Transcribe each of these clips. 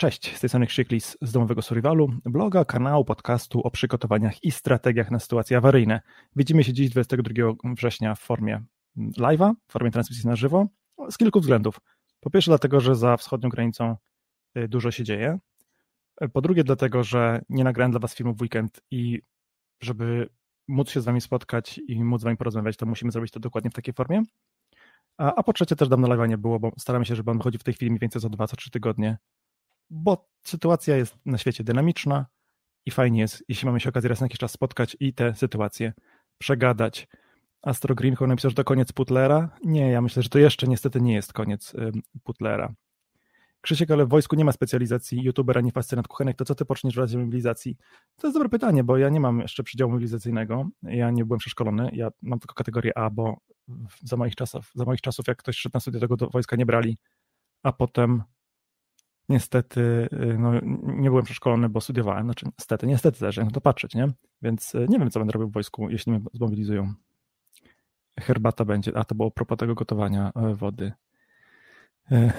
Cześć, z tej strony Krzyklis z Domowego Survivalu, bloga, kanału, podcastu o przygotowaniach i strategiach na sytuacje awaryjne. Widzimy się dziś 22 września w formie live'a, w formie transmisji na żywo, z kilku względów. Po pierwsze dlatego, że za wschodnią granicą y, dużo się dzieje. Po drugie dlatego, że nie nagrałem dla Was filmu w weekend i żeby móc się z Wami spotkać i móc z Wami porozmawiać, to musimy zrobić to dokładnie w takiej formie. A, po trzecie też dawno live'a nie było, bo staramy się, żeby on wychodził w tej chwili mniej więcej co dwa, co trzy tygodnie, bo sytuacja jest na świecie dynamiczna i fajnie jest, jeśli mamy się okazję raz na jakiś czas spotkać i te sytuacje przegadać. Astro Greenhorn napisał, że to koniec Putlera. Nie, ja myślę, że to jeszcze niestety nie jest koniec Putlera. Krzysiek, ale w wojsku nie ma specjalizacji youtubera, nie fascynat kuchenek, to co ty poczniesz w razie mobilizacji? To jest dobre pytanie, bo ja nie mam jeszcze przydziału mobilizacyjnego, ja nie byłem przeszkolony, ja mam tylko kategorię A, bo za moich czasów, za moich czasów jak ktoś szedł na studia, tego do wojska nie brali, a potem niestety y, no, nie byłem przeszkolony, bo studiowałem, znaczy niestety, niestety też, no to patrzeć, nie? Więc y, nie wiem, co będę robił w wojsku, jeśli mnie zmobilizują. Herbata będzie, a to było propos tego gotowania e, wody. E,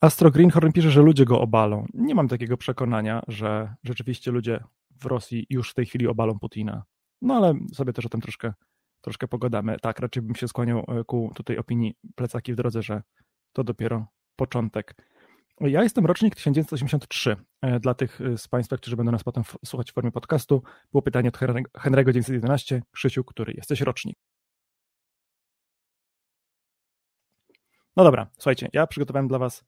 Astro Greenhorn pisze, że ludzie go obalą. Nie mam takiego przekonania, że rzeczywiście ludzie w Rosji już w tej chwili obalą Putina. No ale sobie też o tym troszkę, troszkę pogadamy. Tak, raczej bym się skłaniał e, ku tutaj opinii plecaki w drodze, że to dopiero początek. Ja jestem rocznik 1983. E, dla tych e, z Państwa, którzy będą nas potem słuchać w formie podcastu, było pytanie od Henry'ego 911. Krzysiu, który jesteś rocznik? No dobra, słuchajcie, ja przygotowałem dla Was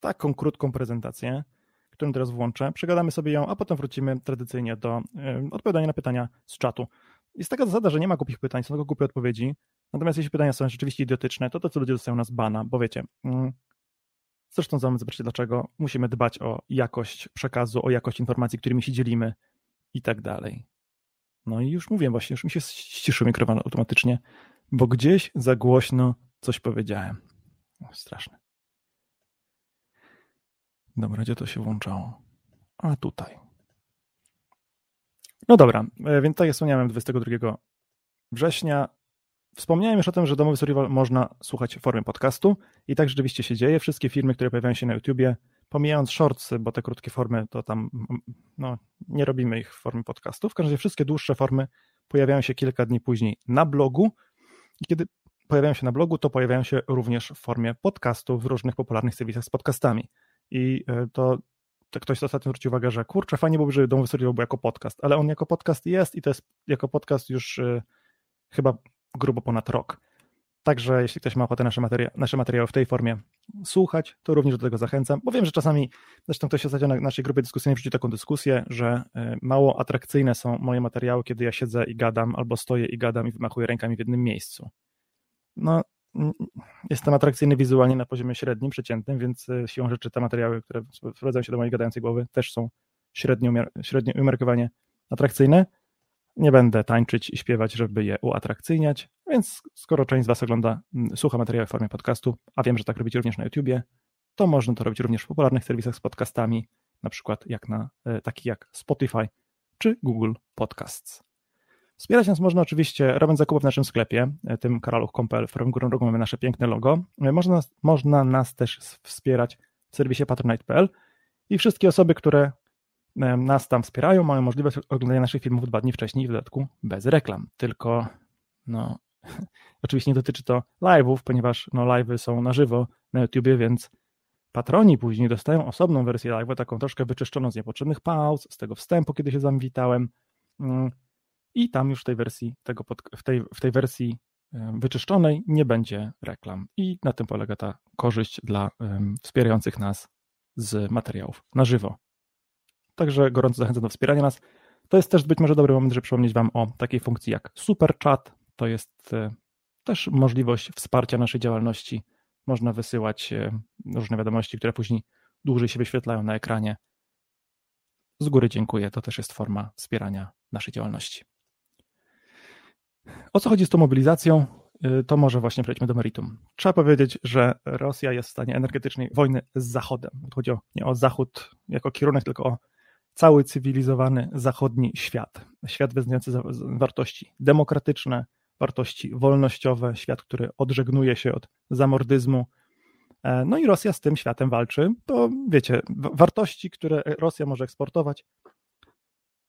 taką krótką prezentację, którą teraz włączę. Przegadamy sobie ją, a potem wrócimy tradycyjnie do y, odpowiadania na pytania z czatu. Jest taka zasada, że nie ma głupich pytań, są tylko głupie odpowiedzi. Natomiast jeśli pytania są rzeczywiście idiotyczne, to to, co ludzie dostają nas bana, bo wiecie, zresztą zaraz zobaczycie dlaczego, musimy dbać o jakość przekazu, o jakość informacji, którymi się dzielimy i tak dalej. No i już mówię właśnie, już mi się ściszył mikrofon automatycznie, bo gdzieś za głośno coś powiedziałem. Straszne. Dobra, gdzie to się włączało? A tutaj. No dobra, e, więc tak jak wspomniałem, 22 września Wspomniałem już o tym, że domowy survival można słuchać w formie podcastu i tak rzeczywiście się dzieje. Wszystkie filmy, które pojawiają się na YouTubie, pomijając shortsy, bo te krótkie formy to tam no, nie robimy ich w formie podcastu. W każdym razie wszystkie dłuższe formy pojawiają się kilka dni później na blogu i kiedy pojawiają się na blogu, to pojawiają się również w formie podcastu w różnych popularnych serwisach z podcastami. I e, to, to ktoś ostatnio zwrócił uwagę, że kurczę, fajnie byłoby, żeby Dom Wysoriał był jako podcast, ale on jako podcast jest i to jest jako podcast już y, chyba grubo ponad rok. Także jeśli ktoś ma ochotę nasze, materia nasze materiały w tej formie słuchać, to również do tego zachęcam, bo wiem, że czasami, zresztą ktoś ostatnio na naszej grupie dyskusyjnej wrzucił taką dyskusję, że y, mało atrakcyjne są moje materiały, kiedy ja siedzę i gadam, albo stoję i gadam i wymachuję rękami w jednym miejscu. No, jestem atrakcyjny wizualnie na poziomie średnim, przeciętnym, więc e, siłą rzeczy te materiały, które wprowadzają się do mojej gadającej głowy, też są średnio, średnio umiarkowanie atrakcyjne. Nie będę tańczyć i śpiewać, żeby je uatrakcyjniać, więc skoro część z Was ogląda, słucha materiału w formie podcastu, a wiem, że tak robicie również na YouTubie, to można to robić również w popularnych serwisach z podcastami, na przykład jak na, e, takich jak Spotify czy Google Podcasts. Wspierać nas można oczywiście robiąc zakupy w naszym sklepie, e, tym karaluch.pl, w górnym rogu mamy nasze piękne logo. E, można nas, można nas też wspierać w serwisie patronite.pl i wszystkie osoby, które nas tam wspierają, mają możliwość oglądania naszych filmów dwa dni wcześniej, w dodatku bez reklam. Tylko, no, oczywiście nie dotyczy to live'ów, ponieważ no, live'y są na żywo na YouTubie, więc patroni później dostają osobną wersję live'u, taką troszkę wyczyszczoną z niepotrzebnych pauz, z tego wstępu, kiedy się z wami witałem, mm, i tam już w tej wersji, tego pod, w, tej, w tej wersji wyczyszczonej nie będzie reklam. I na tym polega ta korzyść dla um, wspierających nas z materiałów na żywo. Także gorąco zachęcam do wspierania nas. To jest też być może dobry moment, żeby przypomnieć Wam o takiej funkcji jak Super Chat. To jest e, też możliwość wsparcia naszej działalności. Można wysyłać e, różne wiadomości, które później dłużej się wyświetlają na ekranie. Z góry dziękuję. To też jest forma wspierania naszej działalności. O co chodzi z tą mobilizacją? Y, to może właśnie przejdźmy do meritum. Trzeba powiedzieć, że Rosja jest w stanie energetycznej wojny z Zachodem. Chodzi o, nie o Zachód jako kierunek, tylko o cały cywilizowany zachodni świat. Świat wyznający wartości demokratyczne, wartości wolnościowe, świat, który odżegnuje się od zamordyzmu, E, no i Rosja z tym światem walczy, bo wiecie, wartości, które Rosja może eksportować,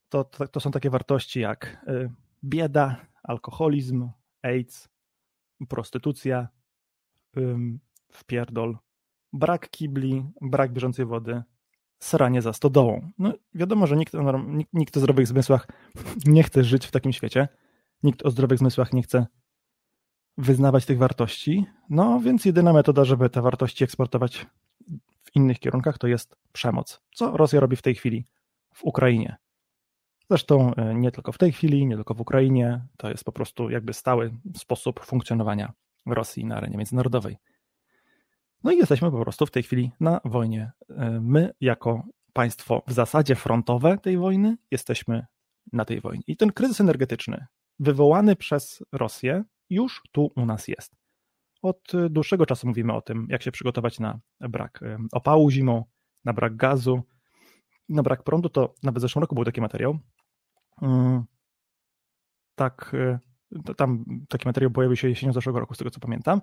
to, to, to są takie wartości jak e, bieda, alkoholizm, AIDS, prostytucja, wpierdol, brak kibli, brak bieżącej wody, sranie za stodołą. No wiadomo, że nikt, nikt, nikt o zdrowych zmysłach nie chce żyć w takim świecie, nikt o zdrowych zmysłach nie chce wyznawać tych wartości, no więc jedyna metoda, żeby te wartości eksportować w innych kierunkach, to jest przemoc. Co Rosja robi w tej chwili w Ukrainie? Zresztą e, nie tylko w tej chwili, nie tylko w Ukrainie, to jest po prostu jakby stały sposób funkcjonowania Rosji na arenie międzynarodowej. No i jesteśmy po prostu w tej chwili na wojnie. E, my, jako państwo w zasadzie frontowe tej wojny, jesteśmy na tej wojnie. I ten kryzys energetyczny, wywołany przez Rosję, już tu u nas jest. Od dłuższego czasu mówimy o tym, jak się przygotować na brak e, opału zimą, na brak gazu, na brak prądu. To nawet w zeszłym roku był taki materiał. Mm, tak, e, tam taki materiał pojawił się jesienią zeszłego roku, z tego co pamiętam.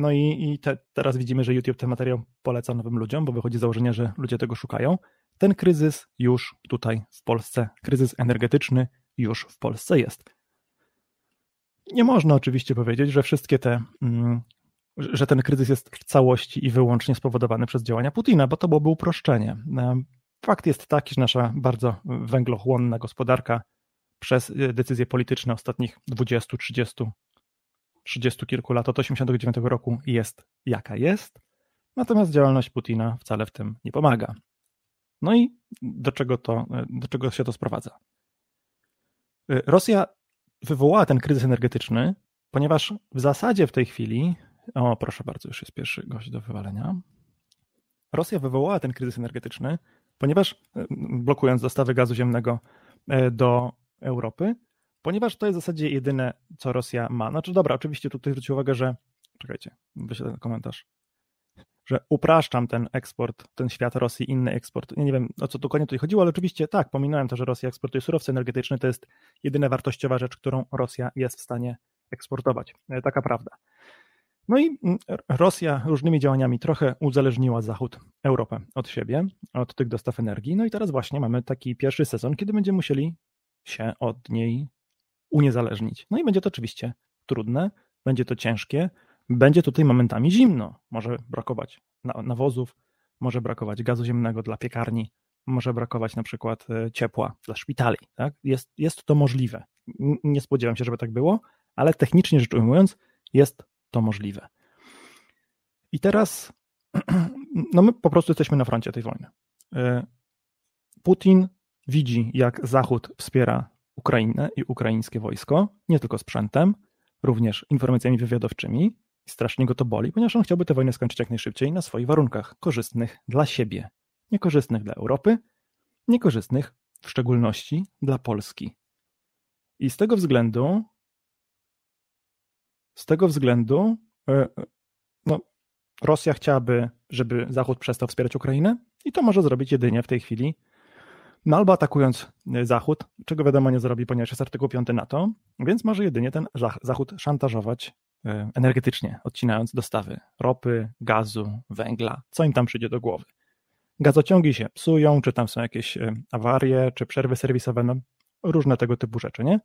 No i, i te, teraz widzimy, że YouTube ten materiał poleca nowym ludziom, bo wychodzi z założenia, że ludzie tego szukają. Ten kryzys już tutaj w Polsce, kryzys energetyczny już w Polsce jest. Nie można oczywiście powiedzieć, że wszystkie te, mm, że ten kryzys jest w całości i wyłącznie spowodowany przez działania Putina, bo to byłoby uproszczenie. E, fakt jest taki, że nasza bardzo węglochłonna gospodarka przez e, decyzje polityczne ostatnich 20, 30, 30 kilku lat od 1989 roku jest jaka jest, natomiast działalność Putina wcale w tym nie pomaga. No i do czego, to, do czego się to sprowadza? Rosja wywołała ten kryzys energetyczny, ponieważ w zasadzie w tej chwili, o proszę bardzo, już jest pierwszy gość do wywalenia. Rosja wywołała ten kryzys energetyczny, ponieważ blokując dostawy gazu ziemnego e, do Europy, ponieważ to jest w zasadzie jedyne, co Rosja ma. Znaczy, dobra, oczywiście tutaj zwróćcie uwagę, że. Czekajcie, wyślę ten komentarz. Że upraszczam ten eksport, ten świat Rosji, inny eksport. Nie wiem, o co dokładnie tutaj chodziło, ale oczywiście tak, pominąłem to, że Rosja eksportuje surowce energetyczne. To jest jedyna wartościowa rzecz, którą Rosja jest w stanie eksportować. E, taka prawda. No i mm, Rosja różnymi działaniami trochę uzależniła Zachód, Europę od siebie, od tych dostaw energii. No i teraz właśnie mamy taki pierwszy sezon, kiedy będziemy musieli się od niej uniezależnić. No i będzie to oczywiście trudne, będzie to ciężkie, będzie tutaj momentami zimno. Może brakować nawozów, może brakować gazu ziemnego dla piekarni, może brakować na przykład e, ciepła dla szpitali. Tak? Jest, jest to możliwe. Nie spodziewam się, żeby tak było, ale technicznie rzecz ujmując, jest to możliwe. I teraz no my po prostu jesteśmy na froncie tej wojny. E, Putin widzi, jak Zachód wspiera Ukrainę i ukraińskie wojsko, nie tylko sprzętem, również informacjami wywiadowczymi. Strasznie go to boli, ponieważ on chciałby tę wojnę skończyć jak najszybciej na swoich warunkach, korzystnych dla siebie, niekorzystnych dla Europy, niekorzystnych w szczególności dla Polski. I z tego względu, z tego względu, e, e, no, Rosja chciałaby, żeby Zachód przestał wspierać Ukrainę i to może zrobić jedynie w tej chwili no albo atakując e, Zachód, czego wiadomo nie zrobi, ponieważ jest artykuł 5 NATO, więc może jedynie ten Zachód szantażować e, energetycznie, odcinając dostawy ropy, gazu, węgla, co im tam przyjdzie do głowy. Gazociągi się psują, czy tam są jakieś e, awarie, czy przerwy serwisowe, no różne tego typu rzeczy, nie?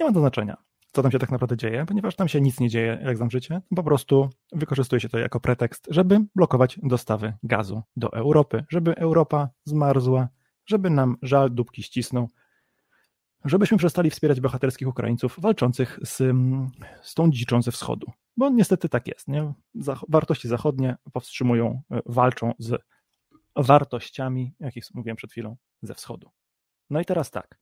Nie ma to znaczenia, co tam się tak naprawdę dzieje, ponieważ tam się nic nie dzieje, jak znam życie, po prostu wykorzystuje się to jako pretekst, żeby blokować dostawy gazu do Europy, żeby Europa zmarzła, żeby nam żal dupki ścisnął, żebyśmy przestali wspierać bohaterskich Ukraińców walczących z, z tą dziczą ze wschodu. Bo niestety tak jest. Nie? Wartości zachodnie powstrzymują, e, walczą z wartościami, jakich mówiłem przed chwilą, ze wschodu. No i teraz tak.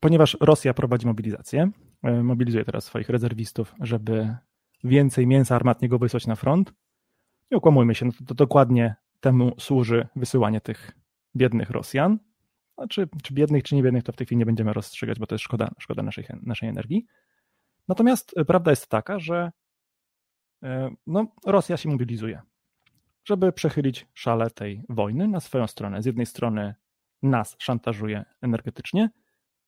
Ponieważ Rosja prowadzi mobilizację, e, mobilizuje teraz swoich rezerwistów, żeby więcej mięsa armatniego wysłać na front, nie okłamujmy się, no to, to dokładnie temu służy wysyłanie tych biednych Rosjan. Znaczy, czy biednych, czy nie biednych, to w tej chwili nie będziemy rozstrzygać, bo to jest szkoda, szkoda naszej, naszej energii. Natomiast e, prawda jest taka, że e, no, Rosja się mobilizuje, żeby przechylić szale tej wojny na swoją stronę. Z jednej strony nas szantażuje energetycznie,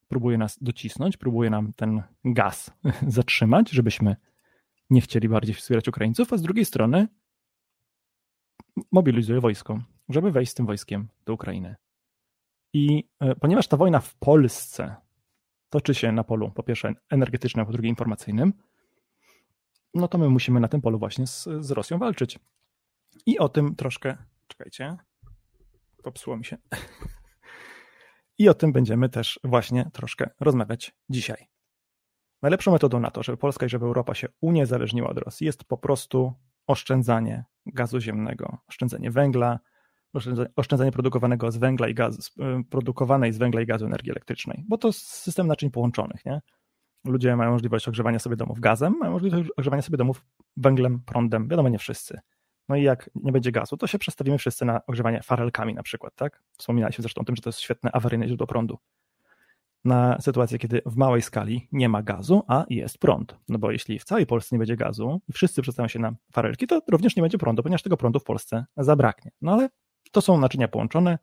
próbuje nas docisnąć, próbuje nam ten gaz zatrzymać, żebyśmy nie chcieli bardziej wspierać Ukraińców, a z drugiej strony mobilizuje wojsko, żeby wejść z tym wojskiem do Ukrainy. I e, ponieważ ta wojna w Polsce toczy się na polu, po pierwsze energetycznym, a po drugie informacyjnym, no to my musimy na tym polu właśnie z, z Rosją walczyć. I o tym troszkę, czekajcie, popsuło mi się. I o tym będziemy też właśnie troszkę rozmawiać dzisiaj. Najlepszą metodą na to, żeby Polska i żeby Europa się uniezależniła od Rosji, jest po prostu oszczędzanie gazu ziemnego, oszczędzanie węgla, oszczędzanie produkowanego z węgla i gazu, produkowanej z węgla i gazu energii elektrycznej, bo to system naczyń połączonych, nie? Ludzie mają możliwość ogrzewania sobie domów gazem, mają możliwość ogrzewania sobie domów węglem, prądem, wiadomo, nie wszyscy. No i jak nie będzie gazu, to się przestawimy wszyscy na ogrzewanie farelkami na przykład, tak? Wspominaliśmy zresztą o tym, że to jest świetne awaryjne źródło prądu. Na sytuację, kiedy w małej skali nie ma gazu, a jest prąd. No bo jeśli w całej Polsce nie będzie gazu i wszyscy przestawią się na farelki, to również nie będzie prądu, ponieważ tego prądu w Polsce zabraknie. No ale to są naczynia połączone.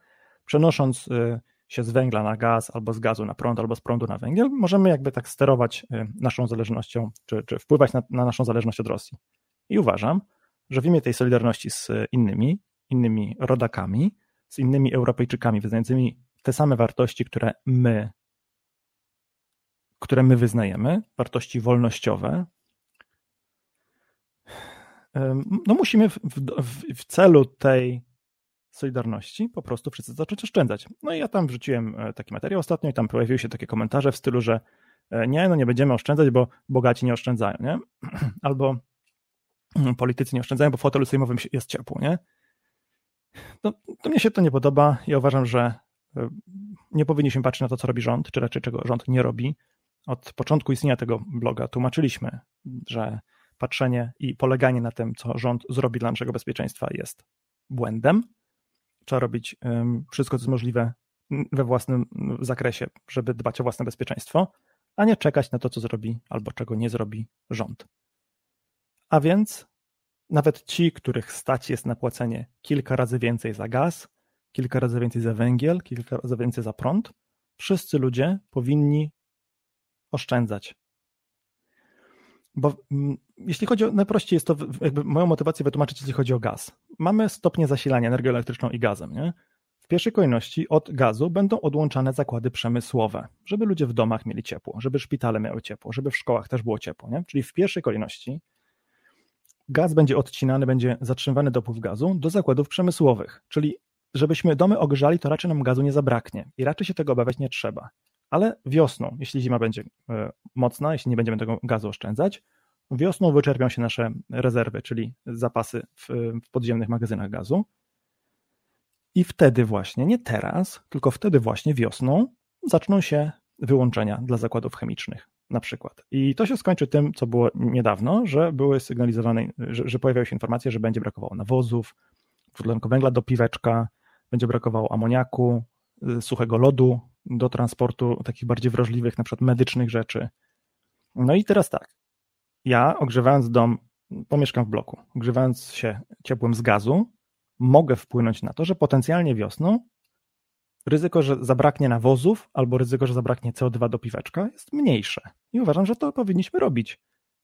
Przenosząc y, się z węgla na gaz, albo z gazu na prąd, albo z prądu na węgiel, możemy jakby tak sterować y, naszą zależnością, czy, czy wpływać na, na naszą zależność od Rosji. I uważam, że w imię tej solidarności z innymi, innymi rodakami, z innymi Europejczykami wyznającymi te same wartości, które my, które my wyznajemy, wartości wolnościowe, no musimy w, w, w celu tej Solidarności po prostu wszyscy zacząć oszczędzać. No i ja tam wrzuciłem e, taki materiał ostatnio i tam pojawiły się takie komentarze w stylu, że e, nie, no nie będziemy oszczędzać, bo bogaci nie oszczędzają, nie? Albo mm, politycy nie oszczędzają, bo w fotelu sejmowym jest ciepło, nie? No, to mnie się to nie podoba. Ja uważam, że e, nie powinniśmy patrzeć na to, co robi rząd, czy raczej czego rząd nie robi. Od początku istnienia tego bloga tłumaczyliśmy, że patrzenie i poleganie na tym, co rząd zrobi dla naszego bezpieczeństwa jest błędem trzeba robić wszystko, co jest możliwe we własnym zakresie, żeby dbać o własne bezpieczeństwo, a nie czekać na to, co zrobi albo czego nie zrobi rząd. A więc nawet ci, których stać jest na płacenie kilka razy więcej za gaz, kilka razy więcej za węgiel, kilka razy więcej za prąd, wszyscy ludzie powinni oszczędzać. Bo mm, jeśli chodzi o, najprościej jest to, jakby moją motywację wytłumaczyć, jeśli chodzi o gaz. Mamy stopnie zasilania energią elektryczną i gazem, nie? W pierwszej kolejności od gazu będą odłączane zakłady przemysłowe, żeby ludzie w domach mieli ciepło, żeby szpitale miały ciepło, żeby w szkołach też było ciepło, nie? Czyli w pierwszej kolejności gaz będzie odcinany, będzie zatrzymywany dopływ gazu do zakładów przemysłowych, czyli żebyśmy domy ogrzali, to raczej nam gazu nie zabraknie i raczej się tego obawiać nie trzeba ale wiosną, jeśli zima będzie e, mocna, jeśli nie będziemy tego gazu oszczędzać, wiosną wyczerpią się nasze rezerwy, czyli zapasy w, w podziemnych magazynach gazu. I wtedy właśnie, nie teraz, tylko wtedy właśnie wiosną zaczną się wyłączenia dla zakładów chemicznych na przykład. I to się skończy tym, co było niedawno, że były sygnalizowane, że, że pojawiały się informacje, że będzie brakowało nawozów, dwutlenku węgla do piweczka, będzie brakowało amoniaku, suchego lodu do transportu takich bardziej wrażliwych, na przykład medycznych rzeczy. No i teraz tak. Ja ogrzewając dom, pomieszkam w bloku, ogrzewając się ciepłem z gazu, mogę wpłynąć na to, że potencjalnie wiosną ryzyko, że zabraknie nawozów albo ryzyko, że zabraknie CO2 do piweczka jest mniejsze. I uważam, że to powinniśmy robić.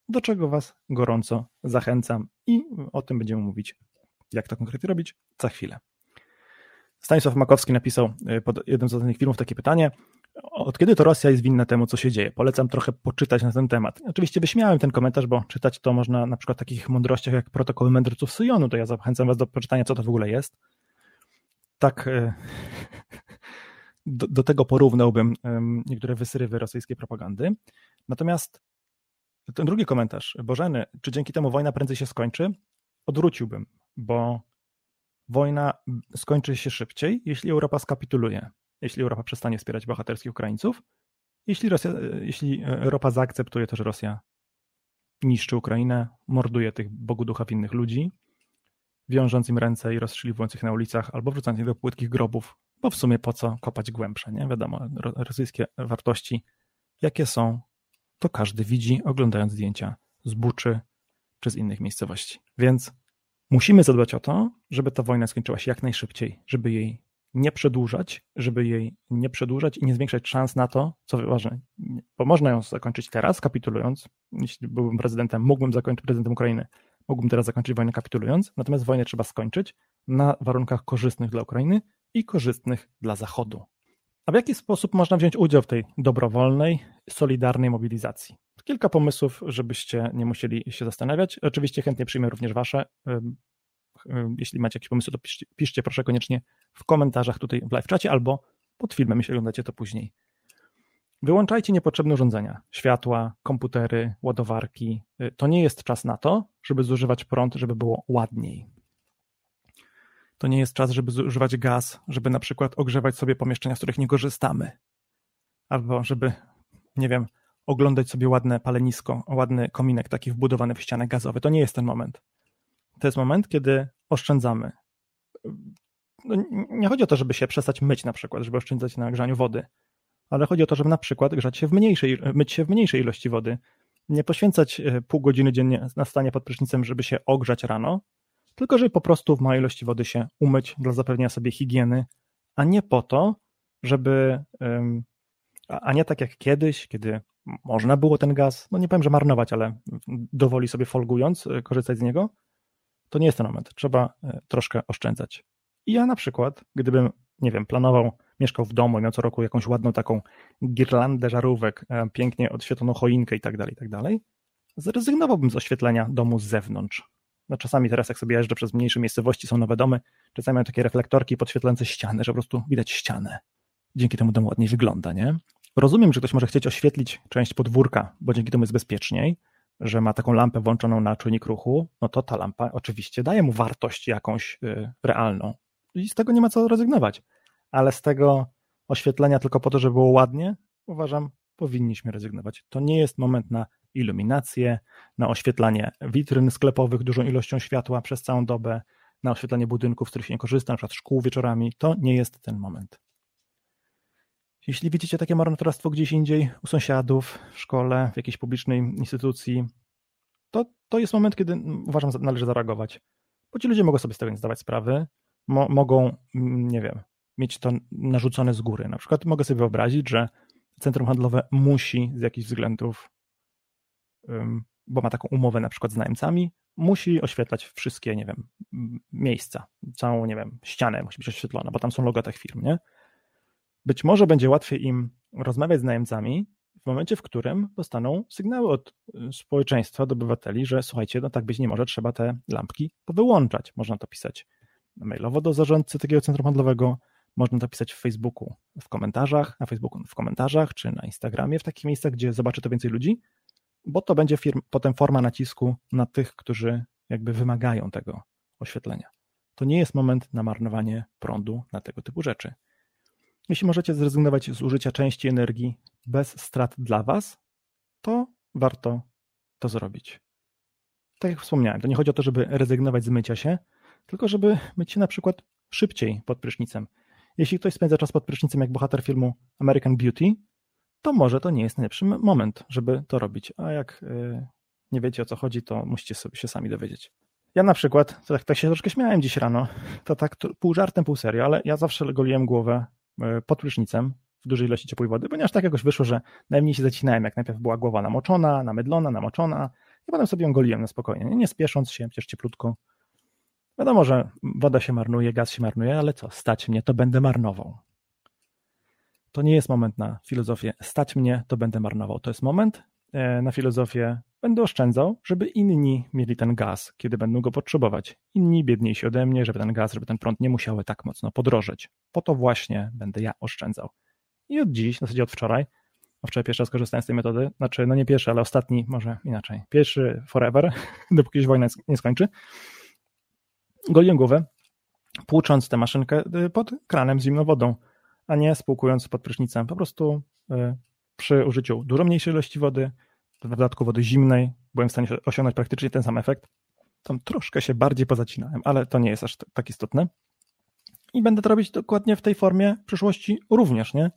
Do czego Was gorąco zachęcam i o tym będziemy mówić, jak to konkretnie robić, za chwilę. Stanisław Makowski napisał y, pod jednym z ostatnich filmów takie pytanie, od kiedy to Rosja jest winna temu, co się dzieje? Polecam trochę poczytać na ten temat. Oczywiście wyśmiałem ten komentarz, bo czytać to można na przykład w takich mądrościach jak protokoły mędrców Syjonu, to ja zachęcam was do przeczytania, co to w ogóle jest. Tak y, do, do tego porównałbym niektóre wysrywy rosyjskiej propagandy. Natomiast ten drugi komentarz, Bożeny, czy dzięki temu wojna prędzej się skończy? Odwróciłbym, bo wojna skończy się szybciej, jeśli Europa skapituluje, jeśli Europa przestanie wspierać bohaterskich Ukraińców, jeśli, Rosja, jeśli Europa zaakceptuje to, że Rosja niszczy Ukrainę, morduje tych Bogu ducha winnych ludzi, wiążąc im ręce i rozstrzeliwując ich na ulicach, albo wrzucając ich do płytkich grobów, bo w sumie po co kopać głębsze, nie? Wiadomo, rosyjskie wartości, jakie są, to każdy widzi, oglądając zdjęcia z Buczy czy z innych miejscowości. Więc Musimy zadbać o to, żeby ta wojna skończyła się jak najszybciej, żeby jej nie przedłużać, żeby jej nie przedłużać i nie zwiększać szans na to, co ważne, bo można ją zakończyć teraz, kapitulując. Jeśli byłbym prezydentem, mógłbym zakończyć prezydentem Ukrainy, mógłbym teraz zakończyć wojnę kapitulując, natomiast wojnę trzeba skończyć, na warunkach korzystnych dla Ukrainy i korzystnych dla Zachodu. A w jaki sposób można wziąć udział w tej dobrowolnej, solidarnej mobilizacji? Kilka pomysłów, żebyście nie musieli się zastanawiać. Oczywiście chętnie przyjmę również Wasze. Jeśli macie jakieś pomysły, to piszcie, piszcie proszę koniecznie w komentarzach tutaj w live czacie albo pod filmem, jeśli oglądacie to później. Wyłączajcie niepotrzebne urządzenia, światła, komputery, ładowarki. To nie jest czas na to, żeby zużywać prąd, żeby było ładniej. To nie jest czas, żeby zużywać gaz, żeby na przykład ogrzewać sobie pomieszczenia, z których nie korzystamy. Albo żeby, nie wiem, oglądać sobie ładne palenisko, ładny kominek taki wbudowany w ścianę gazowe. To nie jest ten moment. To jest moment, kiedy oszczędzamy. No, nie chodzi o to, żeby się przestać myć na przykład, żeby oszczędzać na grzaniu wody, ale chodzi o to, żeby na przykład grzać się w mniejszej, myć się w mniejszej ilości wody. Nie poświęcać e, pół godziny dziennie na stanie pod prysznicem, żeby się ogrzać rano, tylko żeby po prostu w małej ilości wody się umyć dla zapewnienia sobie higieny, a nie po to, żeby, a nie tak jak kiedyś, kiedy można było ten gaz, no nie powiem, że marnować, ale dowoli sobie folgując, e, korzystać z niego, to nie jest ten moment. Trzeba e, troszkę oszczędzać. I ja na przykład, gdybym, nie wiem, planował, mieszkał w domu, miał co roku jakąś ładną taką girlandę żarówek, e, pięknie odświetloną choinkę i tak dalej, i tak dalej, zrezygnowałbym z oświetlenia domu z zewnątrz. No czasami teraz, jak sobie jeżdżę przez mniejsze miejscowości, są nowe domy, czasami mają takie reflektorki podświetlające ściany, że po prostu widać ścianę. Dzięki temu dom ładniej wygląda, nie? Rozumiem, że ktoś może chcieć oświetlić część podwórka, bo dzięki temu jest bezpieczniej, że ma taką lampę włączoną na czujnik ruchu, no to ta lampa oczywiście daje mu wartość jakąś y, realną. I z tego nie ma co rezygnować. Ale z tego oświetlenia tylko po to, żeby było ładnie, uważam, powinniśmy rezygnować. To nie jest moment na iluminację, na oświetlanie witryn sklepowych dużą ilością światła przez całą dobę, na oświetlanie budynków, z których się nie korzysta, na przykład szkół wieczorami. To nie jest ten moment. Jeśli widzicie takie marnotrawstwo gdzieś indziej, u sąsiadów, w szkole, w jakiejś publicznej instytucji, to, to jest moment, kiedy uważam, należy zareagować. Bo ci ludzie mogą sobie z tego nie zdawać sprawy, mo mogą, mm, nie wiem, mieć to narzucone z góry. Na przykład mogę sobie wyobrazić, że centrum handlowe musi z jakichś względów, bo ma taką umowę na przykład z najemcami, musi oświetlać wszystkie, nie wiem, miejsca, całą, nie wiem, ścianę musi być oświetlona, bo tam są logo tych firm, nie? Być może będzie łatwiej im rozmawiać z najemcami w momencie, w którym dostaną sygnały od y, społeczeństwa, od obywateli, że słuchajcie, no tak być nie może, trzeba te lampki powyłączać. Można to pisać mailowo do zarządcy takiego centrum handlowego, można to pisać w Facebooku, w komentarzach, na Facebooku w komentarzach, czy na Instagramie, w takich miejscach, gdzie zobaczy to więcej ludzi, bo to będzie firm, potem forma nacisku na tych, którzy jakby wymagają tego oświetlenia. To nie jest moment na marnowanie prądu na tego typu rzeczy. Jeśli możecie zrezygnować z użycia części energii bez strat dla Was, to warto to zrobić. Tak jak wspomniałem, to nie chodzi o to, żeby rezygnować z mycia się, tylko żeby myć się na przykład szybciej pod prysznicem. Jeśli ktoś spędza czas pod prysznicem jak bohater filmu American Beauty, to może to nie jest najlepszy moment, żeby to robić. A jak yy, nie wiecie o co chodzi, to musicie sobie się sami dowiedzieć. Ja na przykład, tak, tak się troszkę śmiałem dziś rano, to tak pół żartem, pół serio, ale ja zawsze goliłem głowę E, pod prysznicem w dużej ilości ciepłej wody, ponieważ tak jakoś wyszło, że najmniej się zacinałem, jak najpierw była głowa namoczona, namydlona, namoczona i potem sobie ją goliłem na spokojnie, nie, nie spiesząc się, przecież cieplutko. Wiadomo, że woda się marnuje, gaz się marnuje, ale co, stać mnie, to będę marnował. To nie jest moment na filozofię, stać mnie, to będę marnował. To jest moment e, na filozofię, będę oszczędzał, żeby inni mieli ten gaz, kiedy będą go potrzebować. Inni biedniejsi ode mnie, żeby ten gaz, żeby ten prąd nie musiały tak mocno podrożeć. Po to właśnie będę ja oszczędzał. I od dziś, w zasadzie od wczoraj, a wczoraj pierwszy raz korzystałem z tej metody, znaczy no nie pierwszy, ale ostatni, może inaczej, pierwszy forever, dopóki się wojna nie skończy, goliłem głowę, płucząc tę maszynkę y, pod kranem z zimną wodą, a nie spłukując pod prysznicem. Po prostu y, przy użyciu dużo mniejszej ilości wody, w dodatku wody zimnej, byłem w stanie osiągnąć praktycznie ten sam efekt. Tam troszkę się bardziej pozacinałem, ale to nie jest aż tak istotne. I będę to robić dokładnie w tej formie w przyszłości również, nie?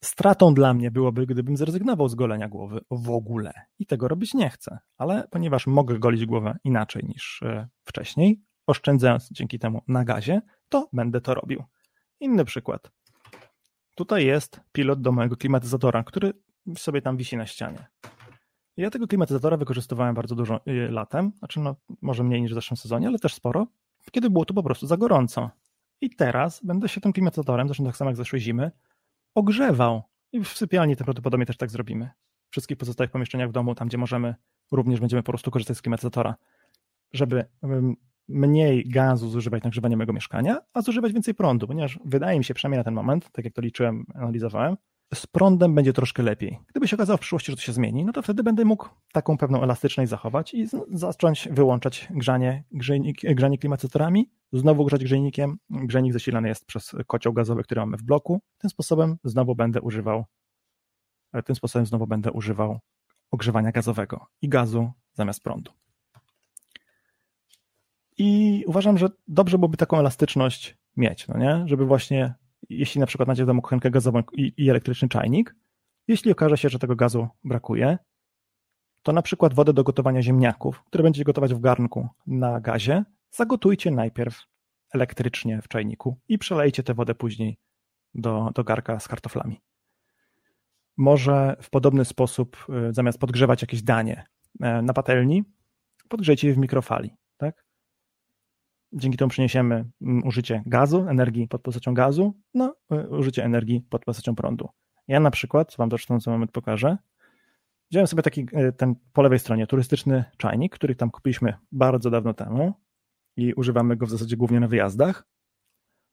Stratą dla mnie byłoby, gdybym zrezygnował z golenia głowy w ogóle. I tego robić nie chcę. Ale ponieważ mogę golić głowę inaczej niż e, wcześniej, oszczędzając dzięki temu na gazie, to będę to robił. Inny przykład. Tutaj jest pilot do mojego klimatyzatora, który sobie tam wisi na ścianie. Ja tego klimatyzatora wykorzystywałem bardzo dużo y, latem, znaczy no, może mniej niż w zeszłym sezonie, ale też sporo. kiedy było tu po prostu za gorąco. I teraz będę się tym klimatyzatorem, zresztą tak samo jak zeszłej zimy, ogrzewał. I w sypialni to prawdopodobnie też tak zrobimy. W wszystkich pozostałych pomieszczeniach w domu, tam gdzie możemy, również będziemy po prostu korzystać z klimatyzatora, żeby mniej gazu zużywać na grzewanie mojego mieszkania, a zużywać więcej prądu, ponieważ wydaje mi się, przynajmniej na ten moment, tak jak to liczyłem, analizowałem, z prądem będzie troszkę lepiej. Gdyby się okazało w przyszłości, że to się zmieni, no to wtedy będę mógł taką pewną elastyczność zachować i zacząć wyłączać grzanie, grzejnik, grzanie klimatyzatorami, znowu grzać grzejnikiem. Grzejnik zasilany jest przez kocioł gazowy, który mamy w bloku. Tym sposobem znowu będę używał tym sposobem znowu będę używał ogrzewania gazowego i gazu zamiast prądu. I uważam, że dobrze byłoby taką elastyczność mieć, no nie? Żeby właśnie, jeśli na przykład macie w domu kuchenkę gazową i, i elektryczny czajnik, jeśli okaże się, że tego gazu brakuje, to na przykład wodę do gotowania ziemniaków, które będziecie gotować w garnku na gazie, zagotujcie najpierw elektrycznie w czajniku i przelejcie tę wodę później do, do garka z kartoflami. Może w podobny sposób, y, zamiast podgrzewać jakieś danie e, na patelni, podgrzejcie je w mikrofali. Tak? Dzięki temu przyniesiemy mm, użycie gazu, energii pod postacią gazu, no użycie energii pod postacią prądu. Ja na przykład, wam w ten moment pokażę, wziąłem sobie taki, e, ten po lewej stronie, turystyczny czajnik, który tam kupiliśmy bardzo dawno temu i używamy go w zasadzie głównie na wyjazdach,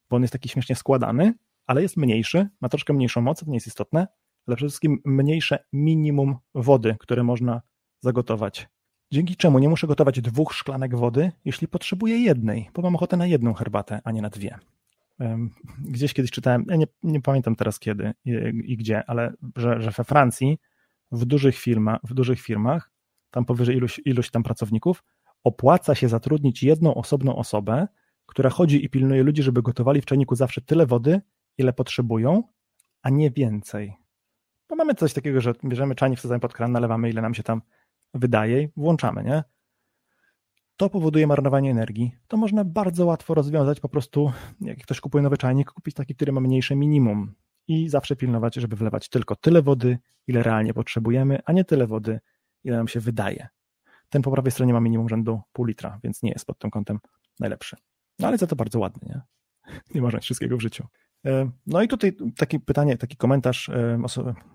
bo on jest taki śmiesznie składany, ale jest mniejszy, ma troszkę mniejszą moc, to nie jest istotne, ale przede wszystkim mniejsze minimum wody, które można zagotować Dzięki czemu nie muszę gotować dwóch szklanek wody, jeśli potrzebuję jednej, bo mam ochotę na jedną herbatę, a nie na dwie. Gdzieś kiedyś czytałem, ja nie, nie pamiętam teraz kiedy i, i gdzie, ale że, że we Francji w dużych, firma, w dużych firmach, tam powyżej iluś, iluś tam pracowników, opłaca się zatrudnić jedną osobną osobę, która chodzi i pilnuje ludzi, żeby gotowali w czajniku zawsze tyle wody, ile potrzebują, a nie więcej. Bo mamy coś takiego, że bierzemy czajnik, wsadzamy pod kran, nalewamy ile nam się tam wydaje włączamy, nie? To powoduje marnowanie energii. To można bardzo łatwo rozwiązać po prostu, jak ktoś kupuje nowy czajnik, kupić taki, który ma mniejsze minimum i zawsze pilnować, żeby wlewać tylko tyle wody, ile realnie potrzebujemy, a nie tyle wody, ile nam się wydaje. Ten po prawej stronie ma minimum rzędu pół litra, więc nie jest pod tym kątem najlepszy. No ale za to bardzo ładny, nie? Nie można wszystkiego w życiu. E, no i tutaj takie pytanie, taki komentarz e,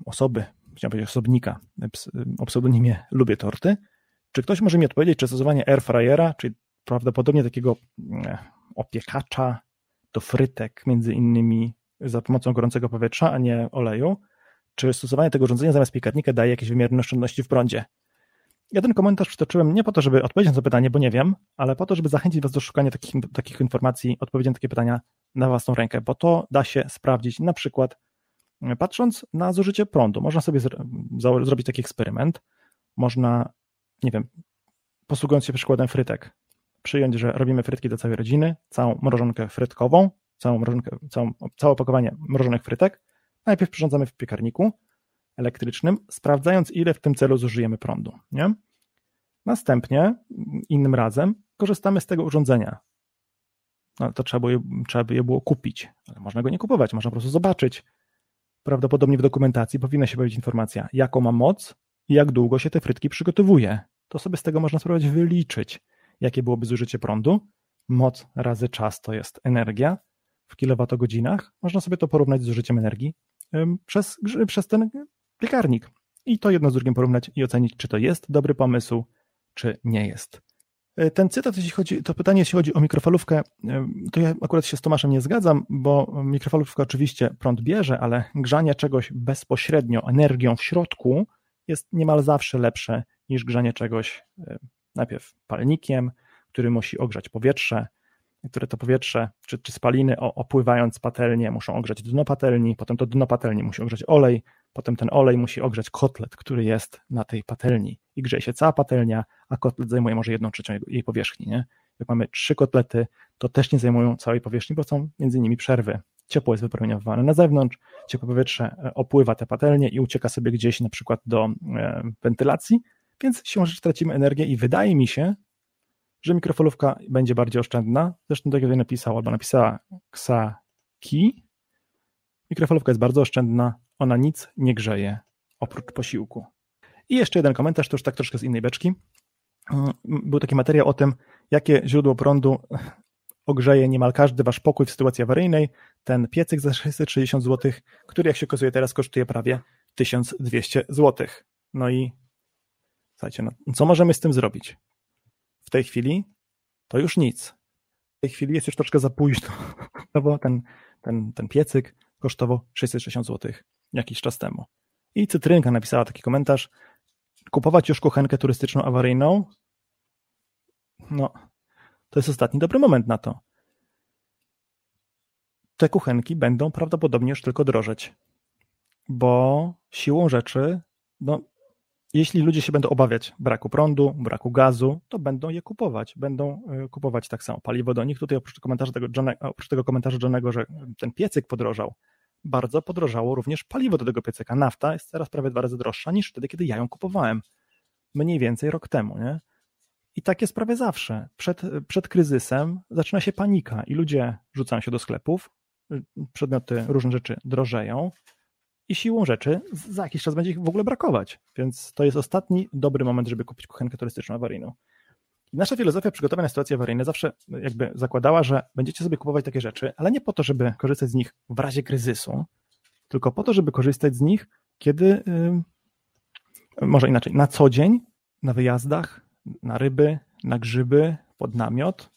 osoby, chciałem powiedzieć osobnika o pseudonimie Lubię Torty. Czy ktoś może mi odpowiedzieć, czy stosowanie airfryera, czyli prawdopodobnie takiego mm, opiekacza do frytek, między innymi za pomocą gorącego powietrza, a nie oleju, czy stosowanie tego urządzenia zamiast piekarnika daje jakieś wymierne oszczędności w prądzie? Ja ten komentarz przytoczyłem nie po to, żeby odpowiedzieć na to pytanie, bo nie wiem, ale po to, żeby zachęcić Was do szukania takich, takich informacji, odpowiedzi na takie pytania na własną rękę, bo to da się sprawdzić na przykład Patrząc na zużycie prądu, można sobie zrobić taki eksperyment. Można, nie wiem, posługując się przykładem frytek, przyjąć, że robimy frytki do całej rodziny, całą mrożonkę frytkową, całą mrożonkę, całą, całe opakowanie mrożonych frytek. Najpierw przyrządzamy w piekarniku elektrycznym, sprawdzając, ile w tym celu zużyjemy prądu. Nie? Następnie, innym razem, korzystamy z tego urządzenia. No, to trzeba, trzeba by je było kupić, ale można go nie kupować, można po prostu zobaczyć, Prawdopodobnie w dokumentacji powinna się pojawić informacja, jaką ma moc i jak długo się te frytki przygotowuje. To sobie z tego można spróbować wyliczyć, jakie byłoby zużycie prądu. Moc razy czas to jest energia w kilowatogodzinach. Można sobie to porównać z zużyciem energii przez, przez ten piekarnik. I to jedno z drugim porównać i ocenić, czy to jest dobry pomysł, czy nie jest. E, ten cytat, jeśli chodzi, to pytanie, jeśli chodzi o mikrofalówkę, e, to ja akurat się z Tomaszem nie zgadzam, bo mikrofalówka oczywiście prąd bierze, ale grzanie czegoś bezpośrednio energią w środku jest niemal zawsze lepsze niż grzanie czegoś e, najpierw palnikiem, który musi ogrzać powietrze, które to powietrze czy, czy spaliny opływając patelnię muszą ogrzać dno patelni, potem to dno patelni musi ogrzać olej, potem ten olej musi ogrzać kotlet, który jest na tej patelni i grzeje się cała patelnia, a kotlet zajmuje może jedną trzecią jej powierzchni. Nie? Jak mamy trzy kotlety, to też nie zajmują całej powierzchni, bo są między nimi przerwy. Ciepło jest wypromieniowane na zewnątrz, ciepłe powietrze e, opływa te patelnie i ucieka sobie gdzieś na przykład do e, wentylacji, więc siłą rzeczy tracimy energię i wydaje mi się, że mikrofalówka będzie bardziej oszczędna. Zresztą tak jak napisał, albo napisała Ksaki, mikrofalówka jest bardzo oszczędna, ona nic nie grzeje oprócz posiłku. I jeszcze jeden komentarz, to już tak troszkę z innej beczki. Był taki materiał o tym, jakie źródło prądu ogrzeje niemal każdy wasz pokój w sytuacji awaryjnej, ten piecyk za 660 zł, który jak się okazuje teraz kosztuje prawie 1200 zł. No i słuchajcie, no, co możemy z tym zrobić? W tej chwili to już nic. W tej chwili jest już troszkę za późno, no bo ten, ten, ten piecyk kosztował 660 zł jakiś czas temu. I Cytrynka napisała taki komentarz, kupować już kuchenkę turystyczną awaryjną? No, to jest ostatni dobry moment na to. Te kuchenki będą prawdopodobnie już tylko drożeć, bo siłą rzeczy, no, jeśli ludzie się będą obawiać braku prądu, braku gazu, to będą je kupować. Będą y, kupować tak samo paliwo do nich. Tutaj oprócz tego, tego komentarza Johnego, że ten piecyk podrożał, bardzo podrożało również paliwo do tego piecyka. Nafta jest teraz prawie dwa razy droższa niż wtedy, kiedy ja ją kupowałem. Mniej więcej rok temu, nie? I tak jest prawie zawsze. Przed, przed kryzysem zaczyna się panika i ludzie rzucają się do sklepów, przedmioty, różne rzeczy drożeją i siłą rzeczy za jakiś czas będzie ich w ogóle brakować. Więc to jest ostatni dobry moment, żeby kupić kuchenkę turystyczną awaryjną. I nasza filozofia przygotowania na sytuacje awaryjne zawsze jakby zakładała, że będziecie sobie kupować takie rzeczy, ale nie po to, żeby korzystać z nich w razie kryzysu, tylko po to, żeby korzystać z nich, kiedy, yy, może inaczej, na co dzień, na wyjazdach, na ryby, na grzyby, pod namiot,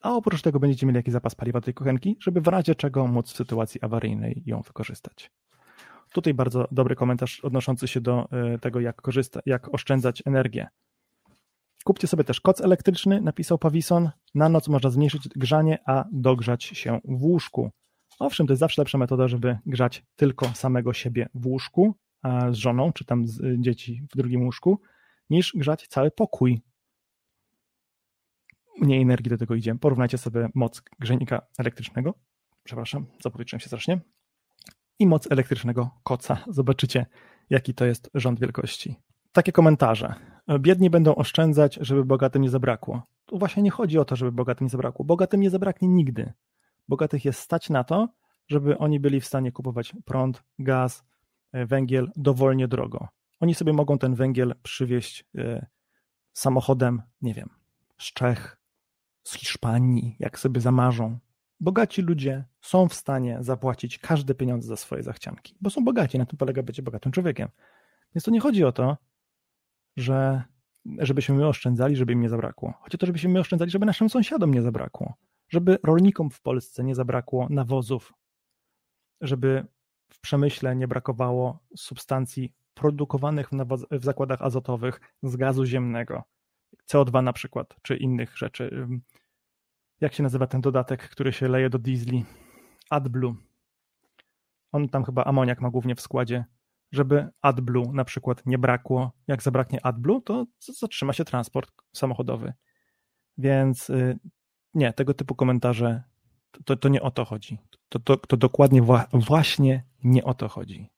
a oprócz tego będziecie mieli jakiś zapas paliwa do tej kuchenki, żeby w razie czego móc w sytuacji awaryjnej ją wykorzystać. Tutaj bardzo dobry komentarz odnoszący się do y, tego, jak korzystać, jak oszczędzać energię. Kupcie sobie też koc elektryczny, napisał Pawison. Na noc można zmniejszyć grzanie, a dogrzać się w łóżku. Owszem, to jest zawsze lepsza metoda, żeby grzać tylko samego siebie w łóżku, z żoną, czy tam z y, dzieci w drugim łóżku, niż grzać cały pokój. Mniej energii do tego idzie. Porównajcie sobie moc grzejnika elektrycznego, przepraszam, zapowietrzyłem się strasznie, i moc elektrycznego koca. Zobaczycie, jaki to jest rząd wielkości. Takie komentarze. Biedni będą oszczędzać, żeby bogatym nie zabrakło. Tu właśnie nie chodzi o to, żeby bogatym nie zabrakło. Bogatym nie zabraknie nigdy. Bogatych jest stać na to, żeby oni byli w stanie kupować prąd, gaz, e, węgiel dowolnie drogo. Oni sobie mogą ten węgiel przywieźć e, samochodem, nie wiem, z Czech, z Hiszpanii, jak sobie zamarzą. Bogaci ludzie są w stanie zapłacić każde pieniądze za swoje zachcianki, bo są bogaci, na tym polega bycie bogatym człowiekiem. Więc to nie chodzi o to, że żebyśmy my oszczędzali, żeby im nie zabrakło. Chodzi to, żebyśmy my oszczędzali, żeby naszym sąsiadom nie zabrakło. Żeby rolnikom w Polsce nie zabrakło nawozów, żeby w przemyśle nie brakowało substancji produkowanych w, w zakładach azotowych z gazu ziemnego, CO2 na przykład, czy innych rzeczy. Jak się nazywa ten dodatek, który się leje do diesli? AdBlue. On tam chyba amoniak ma głównie w składzie żeby AdBlue na przykład nie brakło. Jak zabraknie AdBlue, to zatrzyma się transport samochodowy. Więc y, nie, tego typu komentarze to, to nie o to chodzi. To, to, to dokładnie wła właśnie nie o to chodzi.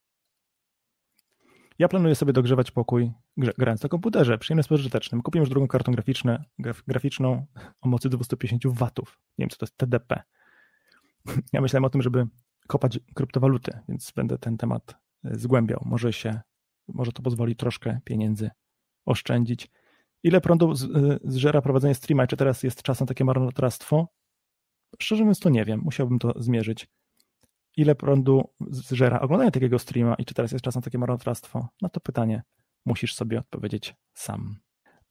Ja planuję sobie dogrzewać pokój grając na komputerze, przyjemnym spożytecznym. Kupiłem już drugą kartę graficzną, graf, graficzną o mocy 250 W. Nie wiem, co to jest TDP. Ja myślałem o tym, żeby kopać kryptowaluty, więc będę ten temat zgłębiał. Może się, może to pozwoli troszkę pieniędzy oszczędzić. Ile prądu y, zżera prowadzenie streama? Czy teraz jest czas na takie marnotrawstwo? Szczerze mówiąc, to nie wiem. Musiałbym to zmierzyć. Ile prądu zżera oglądanie takiego streama i czy teraz jest czas na takie marnotrawstwo? Na to pytanie musisz sobie odpowiedzieć sam.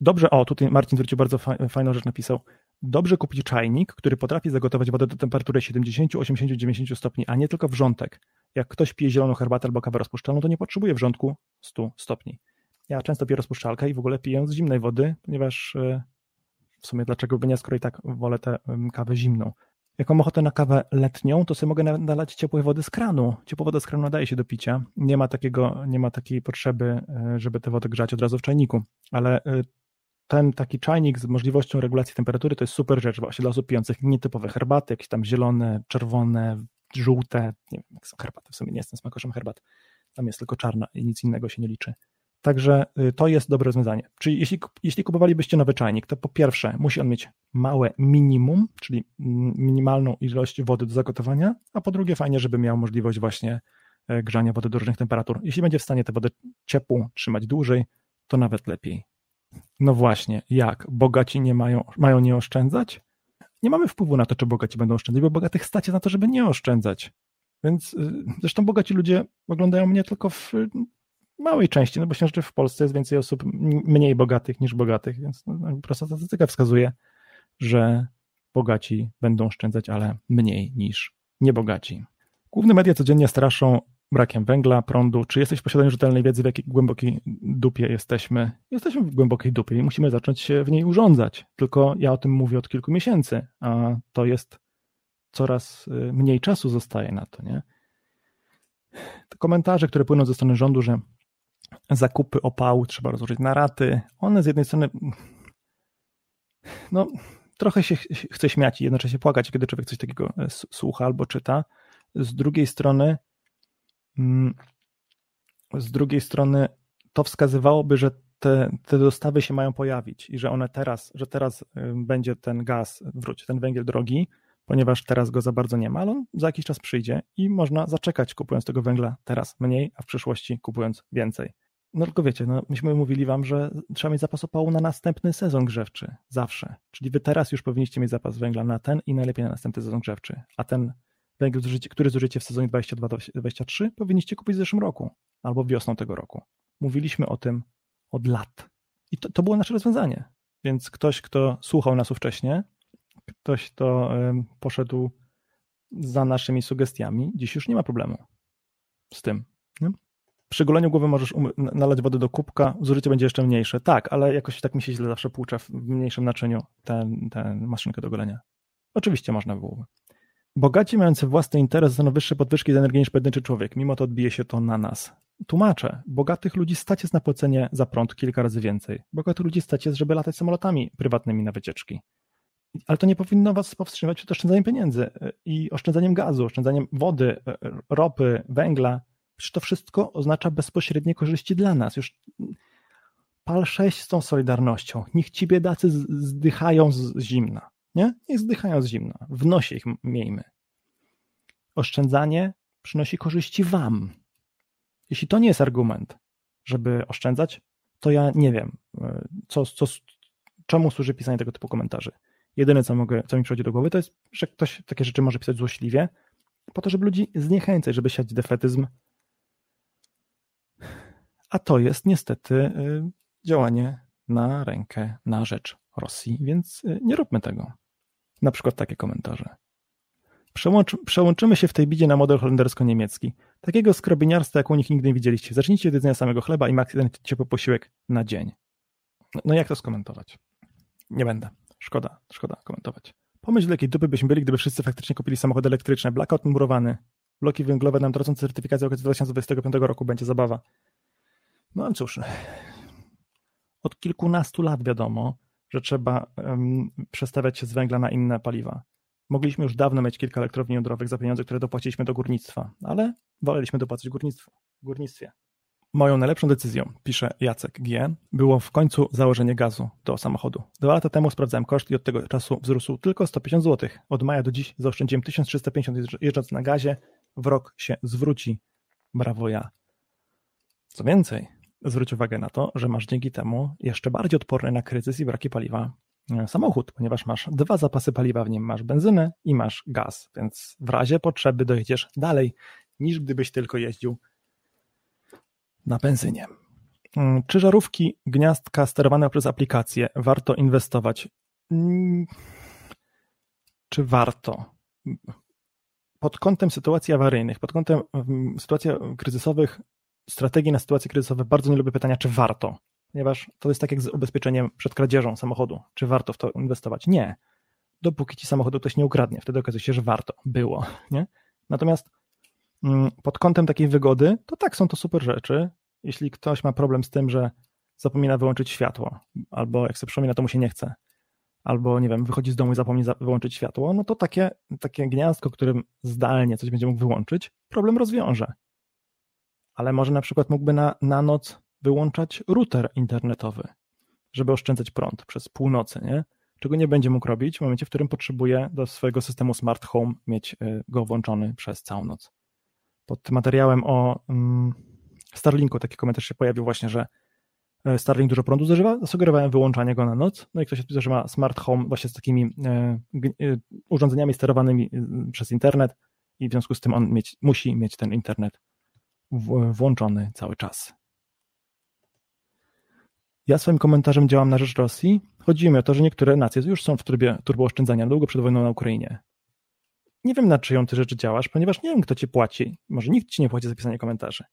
Dobrze, o, tutaj Marcin zwrócił bardzo fajną rzecz, napisał. Dobrze kupić czajnik, który potrafi zagotować wodę do temperatury 70, 80, 90 stopni, a nie tylko wrzątek. Jak ktoś pije zieloną herbatę albo kawę rozpuszczalną, to nie potrzebuje wrzątku 100 stopni. Ja często piję rozpuszczalkę i w ogóle piję z zimnej wody, ponieważ e, w sumie dlaczego by nie, skoro i tak wolę tę kawę zimną. Jak mam ochotę na kawę letnią, to sobie mogę nalać ciepłej wody z kranu. Ciepła woda z kranu nadaje się do picia. Nie ma takiego, nie ma takiej potrzeby, e, żeby tę wodę grzać od razu w czajniku. Ale e, ten taki czajnik z możliwością regulacji temperatury to jest super rzecz właśnie dla osób pijących nietypowe herbaty, jakieś tam zielone, czerwone, żółte, nie wiem jak są herbaty, w sumie nie jestem smakoszem herbat, tam jest tylko czarna i nic innego się nie liczy. Także y, to jest dobre rozwiązanie. Czyli jeśli, jeśli kupowalibyście nowy czajnik, to po pierwsze musi on mieć małe minimum, czyli minimalną ilość wody do zagotowania, a po drugie fajnie, żeby miał możliwość właśnie e, grzania wody do różnych temperatur. Jeśli będzie w stanie tę wodę ciepłą trzymać dłużej, to nawet lepiej. No właśnie, jak? Bogaci nie mają, mają nie oszczędzać? Nie mamy wpływu na to, czy bogaci będą oszczędzać, bo bogatych stać na to, żeby nie oszczędzać. Więc y, zresztą bogaci ludzie oglądają mnie tylko w małej części, no bo się że w Polsce jest więcej osób mniej bogatych niż bogatych, więc no, no prosta statystyka wskazuje, że bogaci będą oszczędzać, ale mniej niż niebogaci. Główne media codziennie straszą brakiem węgla, prądu. Czy jesteś w posiadaniu rzetelnej wiedzy, w jakiej głębokiej dupie jesteśmy? Jesteśmy w głębokiej dupie i musimy zacząć się w niej urządzać. Tylko ja o tym mówię od kilku miesięcy, a to jest coraz y, mniej czasu zostaje na to, nie? Te komentarze, które płyną ze strony rządu, że zakupy opału trzeba rozłożyć na raty, one z jednej strony no, trochę się chce śmiać i jednocześnie płakać, kiedy człowiek coś takiego e, słucha albo czyta. Z drugiej strony z drugiej strony to wskazywałoby, że te, te dostawy się mają pojawić i że one teraz, że teraz y, będzie ten gaz, wróć, ten węgiel drogi, ponieważ teraz go za bardzo nie ma, ale on za jakiś czas przyjdzie i można zaczekać kupując tego węgla teraz mniej, a w przyszłości kupując więcej. No tylko wiecie, no, myśmy mówili wam, że trzeba mieć zapas opału na następny sezon grzewczy. Zawsze. Czyli wy teraz już powinniście mieć zapas węgla na ten i najlepiej na następny sezon grzewczy. A ten węgiel, który zużycie w sezonie 22-23 powinniście kupić w zeszłym roku albo wiosną tego roku. Mówiliśmy o tym od lat. I to, to było nasze rozwiązanie. Więc ktoś, kto słuchał nas wcześniej, ktoś, kto poszedł za naszymi sugestiami, dziś już nie ma problemu z tym. Nie? Przy goleniu głowy możesz nalać wodę do kubka, zużycie będzie jeszcze mniejsze. Tak, ale jakoś tak mi się źle zawsze płucze w mniejszym naczyniu tę maszynkę do golenia. Oczywiście można było. Bogaci mający własny interes za wyższe podwyżki z energii niż pojedynczy człowiek. Mimo to odbije się to na nas. Tłumaczę. Bogatych ludzi stać jest na płacenie za prąd kilka razy więcej. Bogatych ludzi stać jest, żeby latać samolotami prywatnymi na wycieczki. Ale to nie powinno was powstrzymywać przed oszczędzaniem pieniędzy i oszczędzaniem gazu, oszczędzaniem wody, ropy, węgla. Przecież to wszystko oznacza bezpośrednie korzyści dla nas. Już pal sześć z tą solidarnością. Niech ci biedacy zdychają z zimna. Nie? Niech zdychają z zimna. W nosie ich miejmy. Oszczędzanie przynosi korzyści wam. Jeśli to nie jest argument, żeby oszczędzać, to ja nie wiem, e, co, co, czemu służy pisanie tego typu komentarzy. Jedyne, co, mogę, co mi przychodzi do głowy, to jest, że ktoś takie rzeczy może pisać złośliwie, po to, żeby ludzi zniechęcać, żeby siać defetyzm. A to jest niestety y, działanie na rękę, na rzecz Rosji, więc y, nie róbmy tego. Na przykład takie komentarze. Przełącz, przełączymy się w tej bidzie na model holendersko-niemiecki. Takiego skrobiniarstwa, jak u nich nigdy nie widzieliście. Zacznijcie od jedzenia samego chleba i jeden ciepły posiłek na dzień. No, no jak to skomentować? Nie będę. Szkoda, szkoda komentować. Pomyśl, jakiej dupy byśmy byli, gdyby wszyscy faktycznie kupili samochody elektryczne. Blackout murowany. Bloki węglowe nam tracą certyfikację okres 2025 roku. Będzie zabawa. No cóż. Od kilkunastu lat wiadomo, że trzeba um, przestawiać się z węgla na inne paliwa. Mogliśmy już dawno mieć kilka elektrowni jądrowych za pieniądze, które dopłaciliśmy do górnictwa, ale woleliśmy dopłacić górnictwo, górnictwie. Moją najlepszą decyzją, pisze Jacek G., było w końcu założenie gazu do samochodu. Dwa lata temu sprawdzałem koszt i od tego czasu wzrósł tylko 150 zł. Od maja do dziś zaoszczędziłem 1350 jeżdżąc na gazie. W rok się zwróci. Brawo ja. Co więcej, zwróć uwagę na to, że masz dzięki temu jeszcze bardziej odporny na kryzys i braki paliwa e, samochód, ponieważ masz dwa zapasy paliwa w nim, masz benzynę i masz gaz, więc w razie potrzeby dojedziesz dalej niż gdybyś tylko jeździł na benzynie. Mm, czy żarówki gniazdka sterowane przez aplikację warto inwestować? Mm, czy warto? Pod kątem sytuacji awaryjnych, pod kątem mm, sytuacji kryzysowych, strategii na sytuacje kryzysowe bardzo nie lubię pytania, czy warto, ponieważ to jest tak jak z ubezpieczeniem przed kradzieżą samochodu. Czy warto w to inwestować? Nie. Dopóki ci samochodu ktoś nie ukradnie, wtedy okazuje się, że warto. Było. Nie? Natomiast Mm, pod kątem takiej wygody, to tak, są to super rzeczy. Jeśli ktoś ma problem z tym, że zapomina wyłączyć światło, albo jak sobie przypomina, to mu się nie chce, albo nie wiem, wychodzi z domu i zapomni wyłączyć światło, no to takie, takie gniazdko, którym zdalnie coś będzie mógł wyłączyć, problem rozwiąże. Ale może na przykład mógłby na, na noc wyłączać router internetowy, żeby oszczędzać prąd przez północy, nie? Czego nie będzie mógł robić w momencie, w którym potrzebuje do swojego systemu smart home mieć y, go włączony przez całą noc pod materiałem o mm, Starlinku taki komentarz się pojawił właśnie, że e, Starlink dużo prądu zużywa, zasugerowałem wyłączanie go na noc. No i ktoś odpisał, że ma smart home właśnie z takimi e, urządzeniami sterowanymi przez internet i w związku z tym on mieć, musi mieć ten internet włączony cały czas. Ja swoim komentarzem działam na rzecz Rosji. Chodzi mi o to, że niektóre nacje już są w trybie turbooszczędzania długo przed wojną na Ukrainie. Nie wiem, na czyją ty rzeczy działasz, ponieważ nie wiem, kto ci płaci. Może nikt ci nie płaci za pisanie komentarzy.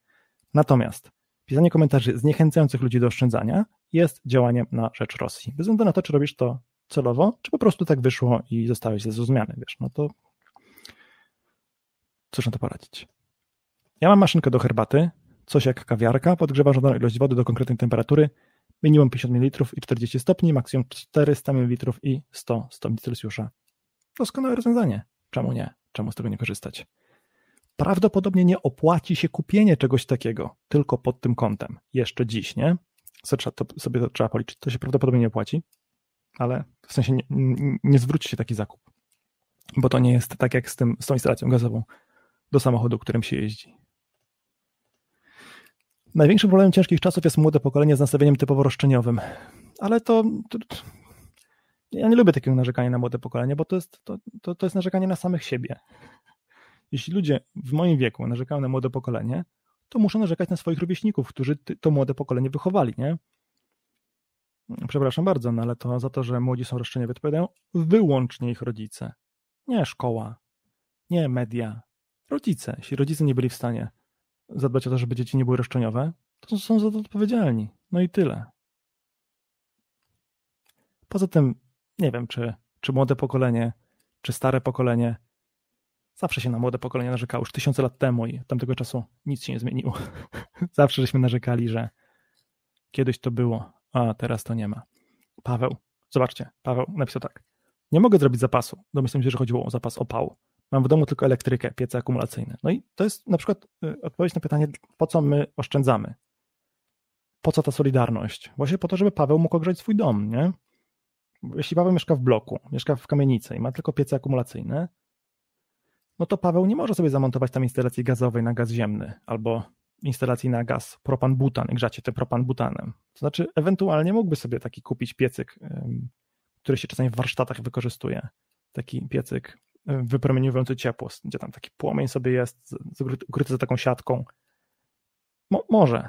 Natomiast pisanie komentarzy zniechęcających ludzi do oszczędzania jest działaniem na rzecz Rosji. Bez względu na to, czy robisz to celowo, czy po prostu tak wyszło i zostałeś zrozumiany, wiesz, no to cóż na to poradzić. Ja mam maszynkę do herbaty, coś jak kawiarka, podgrzewa żądaną ilość wody do konkretnej temperatury, minimum 50 ml i 40 stopni, maksimum 400 ml i 100 stopni Celsjusza. Doskonałe rozwiązanie. Czemu nie? Czemu z tego nie korzystać? Prawdopodobnie nie opłaci się kupienie czegoś takiego tylko pod tym kątem. Jeszcze dziś, nie? To sobie to trzeba policzyć. To się prawdopodobnie nie opłaci, ale w sensie nie, nie zwróci się taki zakup. Bo to nie jest tak jak z, tym, z tą instalacją gazową do samochodu, którym się jeździ. Największym problemem ciężkich czasów jest młode pokolenie z nastawieniem typowo roszczeniowym. Ale to, to, ja nie lubię takiego narzekania na młode pokolenie, bo to jest, to, to, to jest narzekanie na samych siebie. Jeśli ludzie w moim wieku narzekają na młode pokolenie, to muszą narzekać na swoich rówieśników, którzy to młode pokolenie wychowali, nie? Przepraszam bardzo, no ale to za to, że młodzi są roszczeniowi, odpowiadają wyłącznie ich rodzice. Nie szkoła, nie media. Rodzice. Jeśli rodzice nie byli w stanie zadbać o to, żeby dzieci nie były roszczeniowe, to są za to odpowiedzialni. No i tyle. Poza tym nie wiem, czy, czy młode pokolenie, czy stare pokolenie zawsze się na młode pokolenie narzekało, już tysiące lat temu i tamtego czasu nic się nie zmieniło. zawsze żeśmy narzekali, że kiedyś to było, a teraz to nie ma. Paweł, zobaczcie, Paweł napisał tak. Nie mogę zrobić zapasu. Domyślam się, że chodziło o zapas opału. Mam w domu tylko elektrykę, piece akumulacyjne. No i to jest na przykład y, odpowiedź na pytanie, po co my oszczędzamy? Po co ta solidarność? Właśnie po to, żeby Paweł mógł ogrzać swój dom, nie? Jeśli Paweł mieszka w bloku, mieszka w kamienicy i ma tylko piece akumulacyjne, no to Paweł nie może sobie zamontować tam instalacji gazowej na gaz ziemny albo instalacji na gaz propan-butan i grzać tym propan-butanem. To znaczy, ewentualnie mógłby sobie taki kupić piecyk, który się czasami w warsztatach wykorzystuje. Taki piecyk wypromieniowujący ciepło, gdzie tam taki płomień sobie jest, ukryty za taką siatką. Mo może.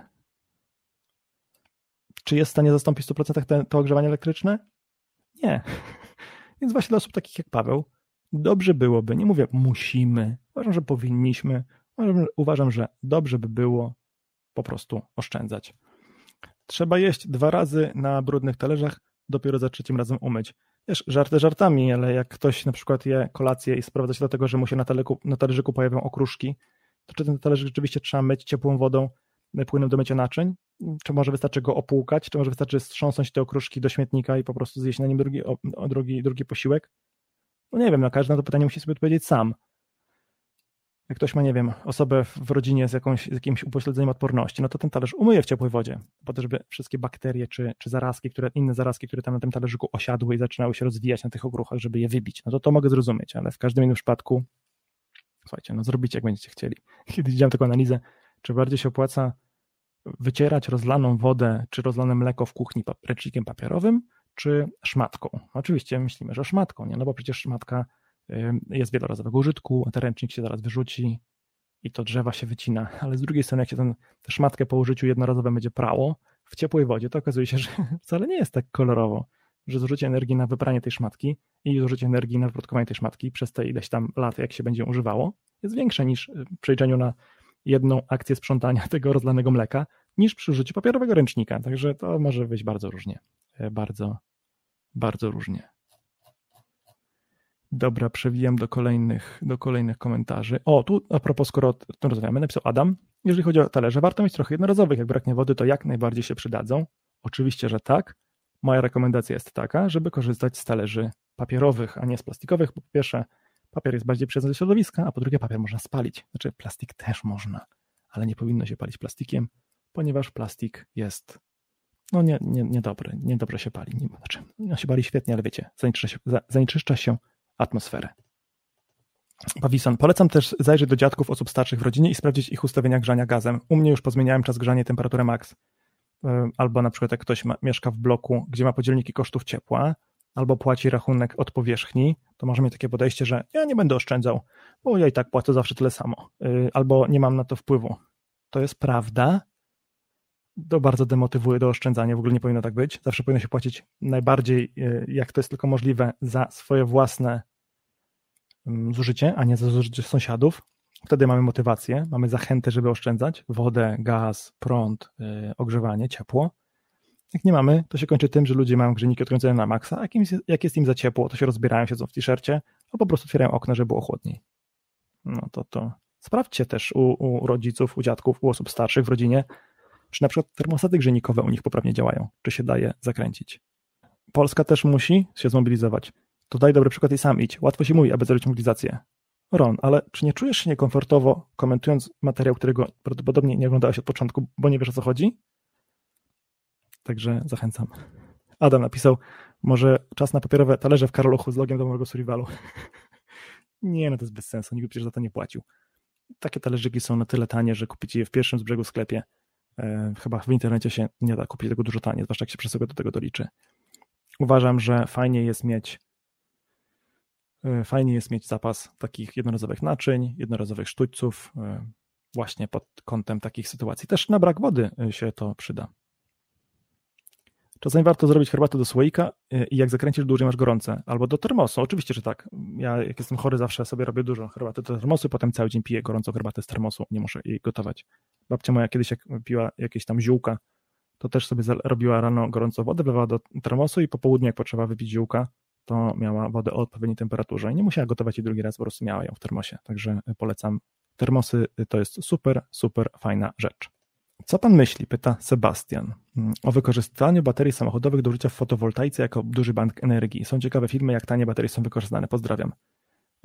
Czy jest w stanie zastąpić w 100% te, to ogrzewanie elektryczne? Nie. Więc właśnie dla osób takich jak Paweł dobrze byłoby, nie mówię musimy, uważam, że powinniśmy, uważam, uważam, że dobrze by było po prostu oszczędzać. Trzeba jeść dwa razy na brudnych talerzach, dopiero za trzecim razem umyć. Wiesz, żarty żartami, ale jak ktoś na przykład je kolację i sprowadza się do tego, że mu się na, na talerzyku pojawią okruszki, to czy ten talerzyk rzeczywiście trzeba myć ciepłą wodą, płynem do mycia naczyń? Czy może wystarczy go opłukać? Czy może wystarczy strząsnąć te okruszki do śmietnika i po prostu zjeść na nim drugi, drugi, drugi posiłek? No nie wiem, no każdy na to pytanie musi sobie odpowiedzieć sam. Jak ktoś ma, nie wiem, osobę w rodzinie z, jakąś, z jakimś upośledzeniem odporności, no to ten talerz umyje w ciepłej wodzie, po to, żeby wszystkie bakterie czy, czy zarazki, które, inne zarazki, które tam na tym talerzyku osiadły i zaczynały się rozwijać na tych okruchach, żeby je wybić. No to to mogę zrozumieć, ale w każdym innym przypadku, słuchajcie, no zrobicie jak będziecie chcieli. Kiedyś widziałem taką analizę, czy bardziej się opłaca wycierać rozlaną wodę czy rozlane mleko w kuchni ręcznikiem papierowym, czy szmatką. Oczywiście myślimy, że szmatką, nie? no bo przecież szmatka jest wielorazowego użytku, a ten ręcznik się zaraz wyrzuci i to drzewa się wycina, ale z drugiej strony jak się ten, tę szmatkę po użyciu jednorazowym będzie prało w ciepłej wodzie, to okazuje się, że wcale nie jest tak kolorowo, że zużycie energii na wypranie tej szmatki i zużycie energii na wyprodukowanie tej szmatki przez te ileś tam lat, jak się będzie używało, jest większe niż w przeliczeniu na jedną akcję sprzątania tego rozlanego mleka niż przy użyciu papierowego ręcznika. Także to może być bardzo różnie. E, bardzo, bardzo różnie. Dobra, przewijam do kolejnych, do kolejnych komentarzy. O, tu a propos, skoro o tym napisał Adam. Jeżeli chodzi o talerze, warto mieć trochę jednorazowych. Jak braknie wody, to jak najbardziej się przydadzą. Oczywiście, że tak. Moja rekomendacja jest taka, żeby korzystać z talerzy papierowych, a nie z plastikowych. Po pierwsze, papier jest bardziej przyjazny do środowiska, a po drugie papier można spalić. Znaczy plastik też można, ale nie powinno się palić plastikiem, ponieważ plastik jest no nie, nie, niedobry, niedobrze się pali. Nie, znaczy, się pali świetnie, ale wiecie, zanieczyszcza się, zanieczyszcza się atmosferę. Pawisan, polecam też zajrzeć do dziadków osób starszych w rodzinie i sprawdzić ich ustawienia grzania gazem. U mnie już pozmieniałem czas grzania temperaturę max. albo na przykład jak ktoś ma, mieszka w bloku, gdzie ma podzielniki kosztów ciepła, albo płaci rachunek od powierzchni, to może mieć takie podejście, że ja nie będę oszczędzał, bo ja i tak płacę zawsze tyle samo, y, albo nie mam na to wpływu. To jest prawda. To bardzo demotywuje do oszczędzania, w ogóle nie powinno tak być. Zawsze powinno się płacić najbardziej, y, jak to jest tylko możliwe, za swoje własne mm, zużycie, a nie za zużycie sąsiadów. Wtedy mamy motywację, mamy zachętę, żeby oszczędzać wodę, gaz, prąd, yy, ogrzewanie, ciepło. Jak nie mamy, to się kończy tym, że ludzie mają grzejniki odkręcone na maksa, a jak, jest im za ciepło, to się rozbierają, siedzą w t-shircie, albo po prostu otwierają okno, żeby było chłodniej. No to to. Sprawdźcie też u, u rodziców, u dziadków, u osób starszych w rodzinie, czy na przykład termostaty grzejnikowe u nich poprawnie działają, czy się daje zakręcić. Polska też musi się zmobilizować. To daj dobry przykład i sam idź. Łatwo się mówi, aby zrobić mobilizację. Ron, ale czy nie czujesz się niekomfortowo komentując materiał, którego prawdopodobnie nie oglądałeś od początku, bo nie wiesz o co chodzi? Także zachęcam. Adam napisał, może czas na papierowe talerze w Karoluchu z logiem domowego survivalu. nie, no to jest bez sensu, nikt przecież za to nie płacił. Takie talerzyki są na tyle tanie, że kupicie je w pierwszym z brzegu sklepie. E, chyba w internecie się nie da kupić tego dużo taniej, zwłaszcza jak się przesyłka do tego doliczy. Uważam, że fajnie jest mieć e, fajnie jest mieć zapas takich jednorazowych naczyń, jednorazowych sztućców, e, właśnie pod kątem takich sytuacji. Też na brak wody się to przyda. Czasami warto zrobić herbatę do słoika i jak zakręcisz dłużej masz gorące. Albo do termosu, oczywiście, że tak. Ja jak jestem chory zawsze sobie robię dużo herbaty do termosu, potem cały dzień piję gorącą herbatę z termosu, nie muszę jej gotować. Babcia moja kiedyś jak piła jakieś tam ziółka, to też sobie robiła rano gorącą wodę, wlewała do termosu i po południu jak potrzeba wypić ziółka, to miała wodę o odpowiedniej temperaturze i nie musiała gotować jej drugi raz, po prostu miała ją w termosie. Także polecam. Termosy to jest super, super fajna rzecz. Co pan myśli, pyta Sebastian, mm, o wykorzystaniu baterii samochodowych do użycia w fotowoltaice jako duży bank energii. Są ciekawe filmy, jak tanie baterie są wykorzystane. Pozdrawiam.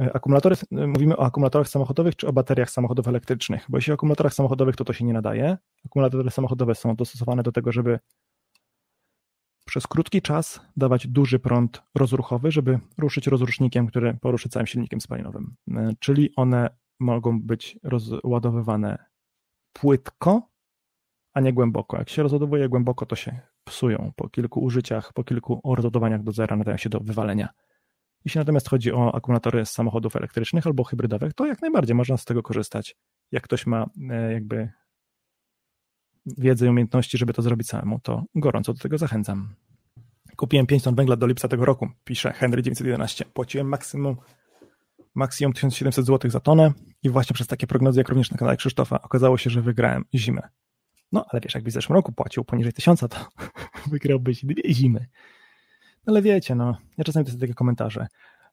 E, akumulatory, e, mówimy o akumulatorach samochodowych czy o bateriach samochodów elektrycznych? Bo jeśli o akumulatorach samochodowych, to to się nie nadaje. Akumulatory samochodowe są dostosowane do tego, żeby przez krótki czas dawać duży prąd rozruchowy, żeby ruszyć rozrusznikiem, który poruszy całym silnikiem spalinowym. E, czyli one mogą być rozładowywane płytko, a nie głęboko. Jak się rozładowuje głęboko, to się psują. Po kilku użyciach, po kilku rozładowaniach do zera nadają się do wywalenia. Jeśli natomiast chodzi o akumulatory z samochodów elektrycznych albo hybrydowych, to jak najbardziej można z tego korzystać. Jak ktoś ma e, jakby wiedzę i umiejętności, żeby to zrobić samemu, to gorąco do tego zachęcam. Kupiłem 5 ton węgla do lipca tego roku, pisze Henry 911. Płaciłem maksimum, maksimum 1700 zł za tonę i właśnie przez takie prognozy, jak również na kanale Krzysztofa, okazało się, że wygrałem zimę. No, ale wiesz, jakbyś w zeszłym roku płacił poniżej tysiąca, to wygrałbyś dwie zimy. Ale wiecie, no, ja czasami są takie komentarze.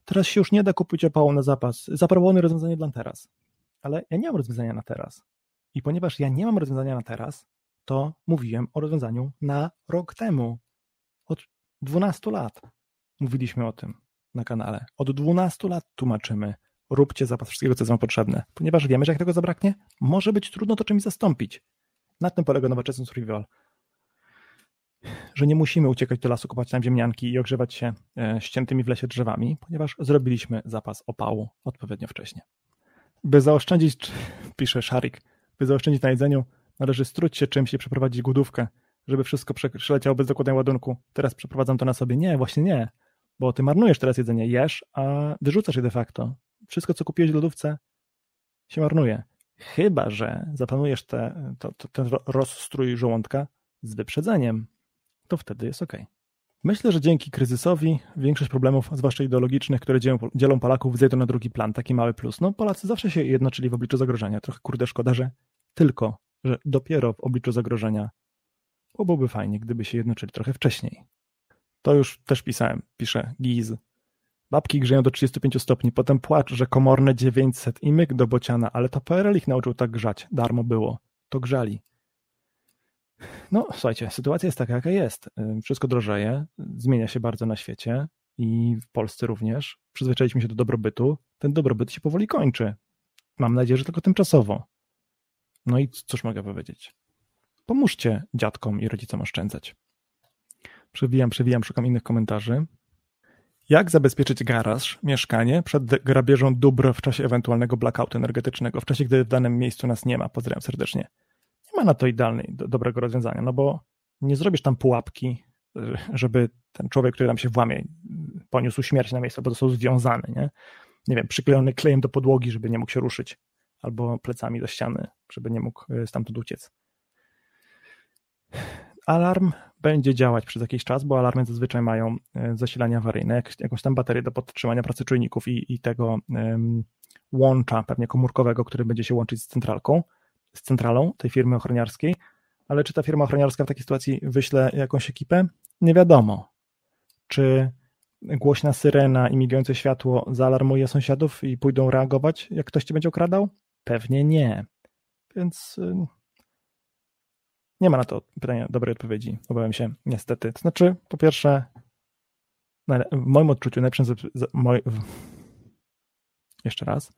Teraz się już nie da kupić opału na zapas. Zaproponuję rozwiązanie dla teraz. Ale ja nie mam rozwiązania na teraz. I ponieważ ja nie mam rozwiązania na teraz, to mówiłem o rozwiązaniu na rok temu. Od 12 lat mówiliśmy o tym na kanale. Od 12 lat tłumaczymy. Róbcie zapas wszystkiego, co jest wam potrzebne. Ponieważ wiemy, że jak tego zabraknie, może być trudno to czymś zastąpić. Na tym polega nowoczesny survival. Że nie musimy uciekać do lasu, kopać tam ziemnianki i ogrzewać się e, ściętymi w lesie drzewami, ponieważ zrobiliśmy zapas opału odpowiednio wcześnie. By zaoszczędzić, pisze Szarik, by zaoszczędzić na jedzeniu, należy struć się czymś i przeprowadzić głodówkę, żeby wszystko przeleciało bez zakładania ładunku. Teraz przeprowadzam to na sobie. Nie, właśnie nie, bo ty marnujesz teraz jedzenie, jesz, a wyrzucasz je de facto. Wszystko, co kupiłeś w lodówce, się marnuje. Chyba, że zaplanujesz te, to, to, ten rozstrój żołądka z wyprzedzeniem, to wtedy jest ok. Myślę, że dzięki kryzysowi większość problemów, zwłaszcza ideologicznych, które dzielą, Polaków, zejdą na drugi plan. Taki mały plus. No, Polacy zawsze się jednoczyli w obliczu zagrożenia. Trochę kurde szkoda, że tylko, że dopiero w obliczu zagrożenia bo byłoby fajnie, gdyby się jednoczyli trochę wcześniej. To już też pisałem, pisze Giz. Babki grzeją do 35 stopni, potem płacz, że komorne 900 i myk do bociana, ale to PRL ich nauczył tak grzać, darmo było. To grzali. No, słuchajcie, sytuacja jest taka, jaka jest. Wszystko drożeje, zmienia się bardzo na świecie i w Polsce również. Przyzwyczailiśmy się do dobrobytu. Ten dobrobyt się powoli kończy. Mam nadzieję, że tylko tymczasowo. No i cóż mogę powiedzieć? Pomóżcie dziadkom i rodzicom oszczędzać. Przewijam, przewijam, szukam innych komentarzy. Jak zabezpieczyć garaż, mieszkanie przed grabieżą dóbr w czasie ewentualnego blackoutu energetycznego, w czasie, gdy w danym miejscu nas nie ma? Pozdrawiam serdecznie. Na to idealnej, do, dobrego rozwiązania, no bo nie zrobisz tam pułapki, żeby ten człowiek, który tam się włamie, poniósł śmierć na miejscu, bo są związany, nie? Nie wiem, przyklejony klejem do podłogi, żeby nie mógł się ruszyć, albo plecami do ściany, żeby nie mógł e, stamtąd uciec. Alarm będzie działać przez jakiś czas, bo alarmy zazwyczaj mają e, zasilanie awaryjne, jak, jakąś tam baterię do podtrzymania pracy czujników i, i tego łącza pewnie komórkowego, który będzie się łączyć z centralką, z centralą tej firmy ochroniarskiej, ale czy ta firma ochroniarska w takiej sytuacji wyśle jakąś ekipę? Nie wiadomo. Czy głośna syrena i migające światło zaalarmuje sąsiadów i pójdą reagować, jak ktoś ci będzie okradał? Pewnie nie. Więc y, nie ma na to pytania dobrej odpowiedzi, obawiam się, niestety. To znaczy, po pierwsze, w moim odczuciu, najlepszym, jeszcze raz,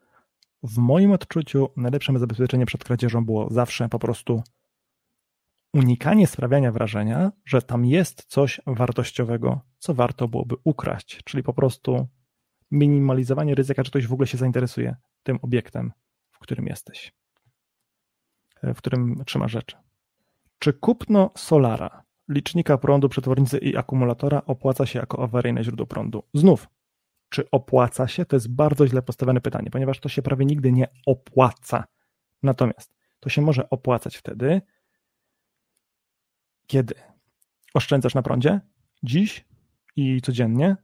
w moim odczuciu najlepszym zabezpieczeniem przed kradzieżą było zawsze po prostu unikanie sprawiania wrażenia, że tam jest coś wartościowego, co warto byłoby ukraść, czyli po prostu minimalizowanie ryzyka, że ktoś w ogóle się zainteresuje tym obiektem, w którym jesteś, w którym trzyma rzeczy. Czy kupno solara, licznika prądu, przetwornicy i akumulatora opłaca się jako awaryjne źródło prądu? Znów, czy opłaca się? To jest bardzo źle postawione pytanie, ponieważ to się prawie nigdy nie opłaca. Natomiast to się może opłacać wtedy, kiedy oszczędzasz na prądzie, dziś i codziennie,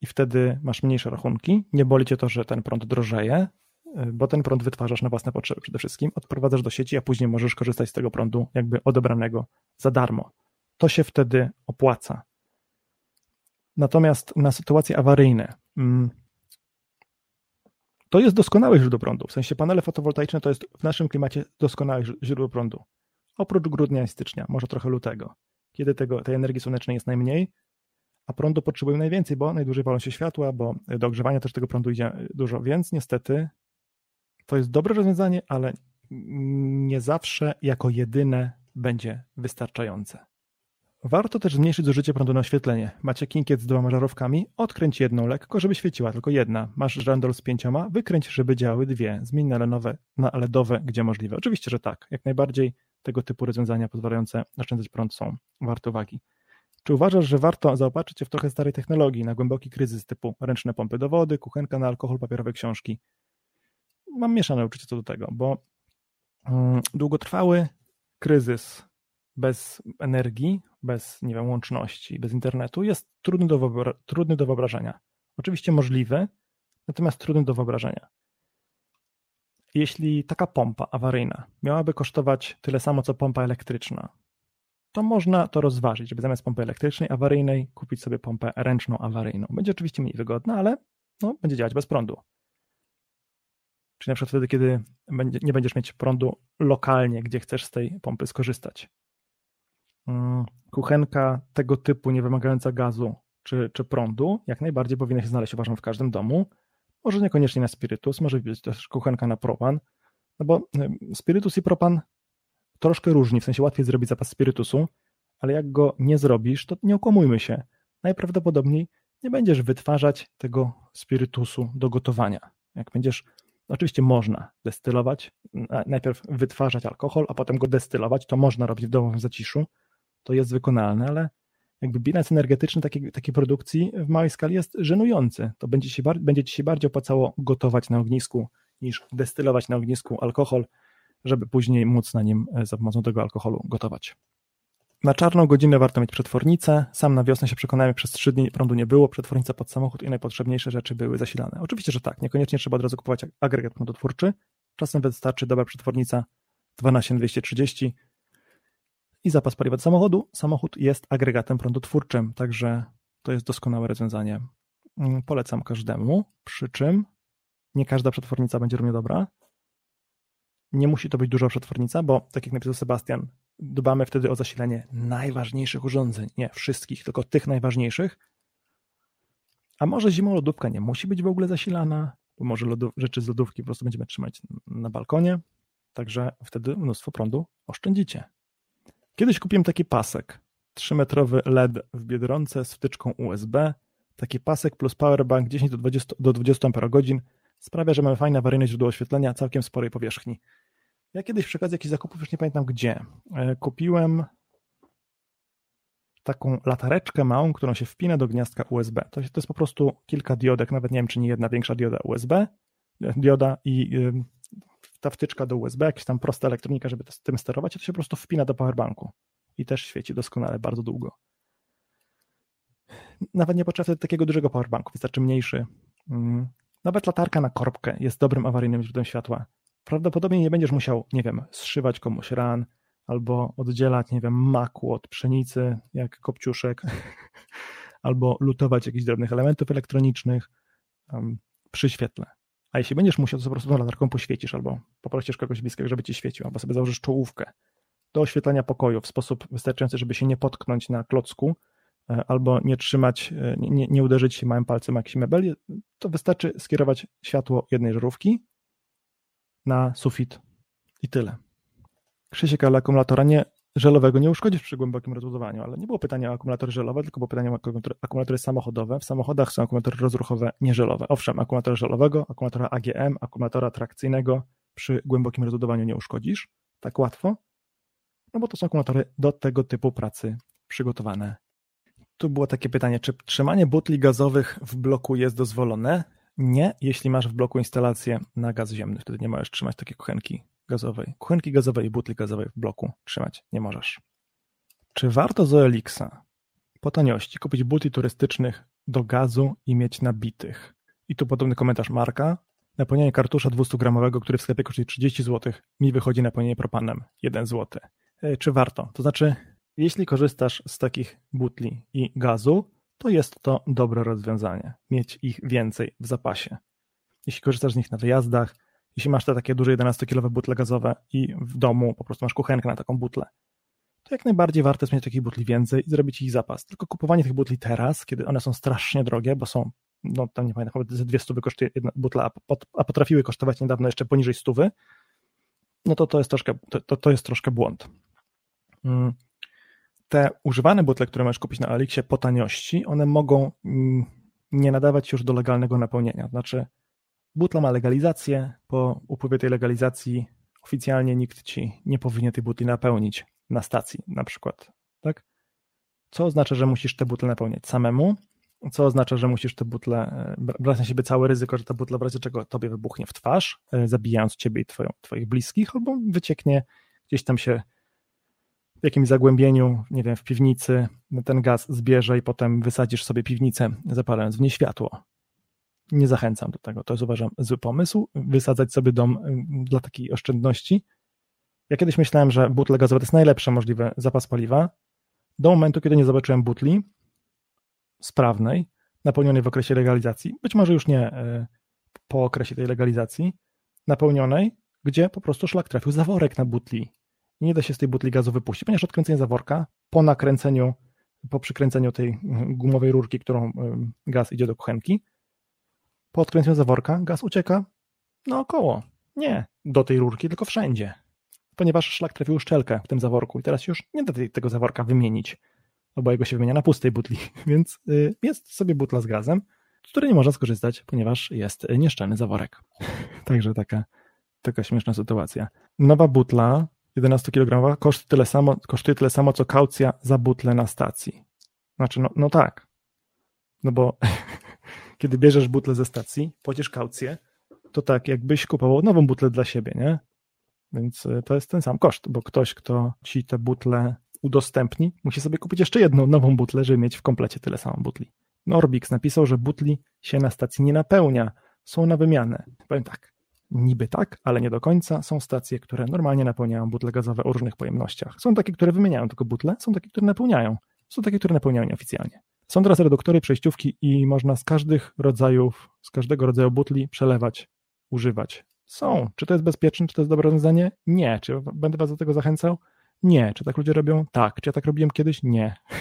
i wtedy masz mniejsze rachunki, nie boli cię to, że ten prąd drożeje, bo ten prąd wytwarzasz na własne potrzeby przede wszystkim, odprowadzasz do sieci, a później możesz korzystać z tego prądu jakby odebranego za darmo. To się wtedy opłaca. Natomiast na sytuacje awaryjne, to jest doskonałe źródło prądu. W sensie panele fotowoltaiczne to jest w naszym klimacie doskonałe źródło prądu. Oprócz grudnia i stycznia, może trochę lutego, kiedy tego, tej energii słonecznej jest najmniej, a prądu potrzebują najwięcej, bo najdłużej palą się światła, bo do ogrzewania też tego prądu idzie dużo, więc niestety to jest dobre rozwiązanie, ale nie zawsze jako jedyne będzie wystarczające. Warto też zmniejszyć zużycie prądu na oświetlenie. Macie kinkiet z dwoma żarówkami, odkręć jedną lekko, żeby świeciła tylko jedna. Masz żandol z pięcioma, wykręć, żeby działały dwie. Zmień na, lenowe, na LEDowe, gdzie możliwe. Oczywiście, że tak. Jak najbardziej tego typu rozwiązania pozwalające oszczędzać prąd są warte uwagi. Czy uważasz, że warto zaopatrzyć się w trochę starej technologii na głęboki kryzys typu ręczne pompy do wody, kuchenka na alkohol, papierowe książki? Mam mieszane uczucie co do tego, bo mm, długotrwały kryzys bez energii, bez nie wiem, łączności, bez internetu jest trudny do, trudny do wyobrażenia. Oczywiście możliwy, natomiast trudny do wyobrażenia. Jeśli taka pompa awaryjna miałaby kosztować tyle samo co pompa elektryczna, to można to rozważyć, żeby zamiast pompy elektrycznej awaryjnej kupić sobie pompę ręczną awaryjną. Będzie oczywiście mniej wygodna, ale no, będzie działać bez prądu. Czyli na przykład wtedy, kiedy nie będziesz mieć prądu lokalnie, gdzie chcesz z tej pompy skorzystać. Mm, kuchenka tego typu, nie wymagająca gazu czy, czy prądu, jak najbardziej powinna się znaleźć, uważam, w każdym domu. Może niekoniecznie na spirytus, może być też kuchenka na propan, no bo spirytus i propan troszkę różni, w sensie łatwiej zrobić zapas spirytusu, ale jak go nie zrobisz, to nie okłamujmy się. Najprawdopodobniej nie będziesz wytwarzać tego spirytusu do gotowania. Jak będziesz, oczywiście można destylować, najpierw wytwarzać alkohol, a potem go destylować, to można robić w domowym zaciszu, to jest wykonalne, ale jakby bilans energetyczny takiej, takiej produkcji w małej skali jest żenujący. To będzie, się, będzie ci się bardziej opłacało gotować na ognisku niż destylować na ognisku alkohol, żeby później móc na nim e, za pomocą tego alkoholu gotować. Na czarną godzinę warto mieć przetwornicę. Sam na wiosnę się przekonałem, przez trzy dni prądu nie było, przetwornica pod samochód i najpotrzebniejsze rzeczy były zasilane. Oczywiście, że tak, niekoniecznie trzeba od razu kupować agregat prądotwórczy. Czasem wystarczy dobra przetwornica 12230 i zapas paliwa do samochodu. Samochód jest agregatem prądotwórczym, także to jest doskonałe rozwiązanie. Mm, polecam każdemu, przy czym nie każda przetwornica będzie równie dobra. Nie musi to być duża przetwornica, bo tak jak napisał Sebastian, dbamy wtedy o zasilanie najważniejszych urządzeń. Nie wszystkich, tylko tych najważniejszych. A może zimą lodówka nie musi być w ogóle zasilana, bo może rzeczy z lodówki po prostu będziemy trzymać na balkonie, także wtedy mnóstwo prądu oszczędzicie. Kiedyś kupiłem taki pasek, 3-metrowy LED w Biedronce z wtyczką USB. Taki pasek plus powerbank 10 do 20, do 20 Ah sprawia, że mamy fajne awaryjne źródło oświetlenia całkiem sporej powierzchni. Ja kiedyś przy okazji jakichś zakupów, już nie pamiętam gdzie, e, kupiłem taką latareczkę małą, którą się wpina do gniazdka USB. To, to jest po prostu kilka diodek, nawet nie wiem, czy nie jedna większa dioda USB, dioda i ta wtyczka do USB, jakaś tam prosta elektronika, żeby tym sterować, to się po prostu wpina do powerbanku i też świeci doskonale bardzo długo. Nawet nie potrzeba takiego dużego powerbanku, wystarczy mniejszy. Mm. Nawet latarka na korbkę jest dobrym awaryjnym źródłem światła. Prawdopodobnie nie będziesz musiał, nie wiem, zszywać komuś ran albo oddzielać, nie wiem, maku od pszenicy, jak kopciuszek, albo lutować jakichś drobnych elementów elektronicznych przy świetle. A jeśli będziesz musiał, to po prostu latarką poświecisz albo poprosisz kogoś bliskiego, żeby ci świecił, albo sobie założysz czołówkę do oświetlenia pokoju w sposób wystarczający, żeby się nie potknąć na klocku e, albo nie trzymać, e, nie, nie uderzyć się małym palcem jakiś mebel, to wystarczy skierować światło jednej żarówki na sufit i tyle. Krzysiek, ale akumulatora nie, żelowego nie uszkodzisz przy głębokim rozładowaniu, ale nie było pytania o akumulatory żelowe, tylko było pytanie o akumulatory samochodowe. W samochodach są akumulatory rozruchowe nieżelowe. Owszem, akumulatora żelowego, akumulatora AGM, akumulatora trakcyjnego przy głębokim rozładowaniu nie uszkodzisz tak łatwo, no bo to są akumulatory do tego typu pracy przygotowane. Tu było takie pytanie, czy trzymanie butli gazowych w bloku jest dozwolone? Nie, jeśli masz w bloku instalację na gaz ziemny, wtedy nie możesz trzymać takiej kuchenki gazowej. Kuchenki gazowej i butli gazowej w bloku trzymać nie możesz. Czy warto z po taniości kupić butli turystycznych do gazu i mieć nabitych? I tu podobny komentarz Marka. Napełnienie kartusza 200-gramowego, który w sklepie kosztuje 30 zł, mi wychodzi napełnienie propanem 1 zł. E, czy warto? To znaczy, jeśli korzystasz z takich butli i gazu, to jest to dobre rozwiązanie. Mieć ich więcej w zapasie. Jeśli korzystasz z nich na wyjazdach, jeśli masz te takie duże 11-kilowe butle gazowe i w domu po prostu masz kuchenkę na taką butlę, to jak najbardziej warto jest mieć takich butli więcej i zrobić ich zapas. Tylko kupowanie tych butli teraz, kiedy one są strasznie drogie, bo są, no tam nie pamiętam, chyba ze dwie stówy kosztuje jedna butla, a, potrafiły kosztować niedawno jeszcze poniżej stówy, no to to jest troszkę, to, to jest troszkę błąd. Mm. Te używane butle, które możesz kupić na Alixie po taniości, one mogą mm, nie nadawać już do legalnego napełnienia. Znaczy, Butla ma legalizację, po upływie tej legalizacji oficjalnie nikt ci nie powinien tej butli napełnić na stacji na przykład, tak? Co oznacza, że musisz te butle napełniać samemu, co oznacza, że musisz te butle, e, brać na siebie całe ryzyko, że ta butla w razie czego tobie wybuchnie w twarz, e, zabijając ciebie i twoją, twoich bliskich, albo wycieknie gdzieś tam się w jakimś zagłębieniu, nie wiem, w piwnicy, ten gaz zbierze i potem wysadzisz sobie piwnicę, zapalając w nie światło nie zachęcam do tego. To jest uważam zły pomysł, wysadzać sobie dom y, dla takiej oszczędności. Ja kiedyś myślałem, że butle gazowe to jest najlepszy możliwy zapas paliwa, do momentu, kiedy nie zobaczyłem butli sprawnej, napełnionej w okresie legalizacji, być może już nie y, po okresie tej legalizacji, napełnionej, gdzie po prostu szlak trafił zaworek na butli. Nie da się z tej butli gazu wypuścić, ponieważ odkręcenie zaworka po nakręceniu, po przykręceniu tej y, gumowej rurki, którą gaz idzie do kuchenki, po odkręceniu zaworka gaz ucieka naokoło. Nie do tej rurki, tylko wszędzie. Ponieważ szlak trafił szczelkę w tym zaworku i teraz już nie da tego zaworka wymienić, bo jego się wymienia na pustej butli. Więc y, jest sobie butla z gazem, z której nie można skorzystać, ponieważ jest nieszczelny zaworek. Także taka, taka śmieszna sytuacja. Nowa butla 11 kg kosztuje tyle samo, kosztuje tyle samo co kaucja za butlę na stacji. Znaczy, no, no tak. No bo kiedy bierzesz butlę ze stacji, płacisz kaucję, to tak, jakbyś kupował nową butlę dla siebie, nie? Więc e, to jest ten sam koszt, bo ktoś, kto ci te butle udostępni, musi sobie kupić jeszcze jedną nową butlę, żeby mieć w komplecie tyle samo butli. Norbix napisał, że butli się na stacji nie napełnia, są na wymianę. Powiem tak, niby tak, ale nie do końca. Są stacje, które normalnie napełniają butle gazowe o różnych pojemnościach. Są takie, które wymieniają tylko butle, są takie, które napełniają. Są takie, które napełniają nieoficjalnie. Są teraz reduktory, przejściówki i można z każdych rodzajów, z każdego rodzaju butli przelewać, używać. Są. Czy to jest bezpieczne? Czy to jest dobre rozwiązanie? Nie. Czy będę Was do tego zachęcał? Nie. Czy tak ludzie robią? Tak. Czy ja tak robiłem kiedyś? Nie.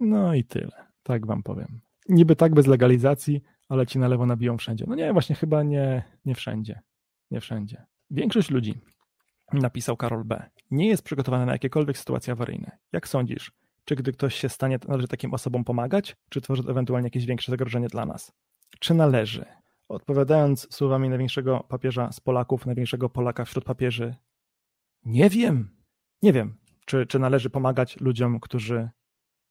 No i tyle. Tak Wam powiem. Niby tak bez legalizacji, ale ci na lewo nabiją wszędzie. No nie, właśnie chyba nie, nie wszędzie. Nie wszędzie. Większość ludzi, napisał Karol B., nie jest przygotowana na jakiekolwiek sytuacje awaryjne. Jak sądzisz, czy gdy ktoś się stanie, należy takim osobom pomagać, czy tworzy ewentualnie jakieś większe zagrożenie dla nas? Czy należy? Odpowiadając słowami największego papieża z Polaków, największego Polaka wśród papieży, nie wiem, nie wiem. czy, czy należy pomagać ludziom, którzy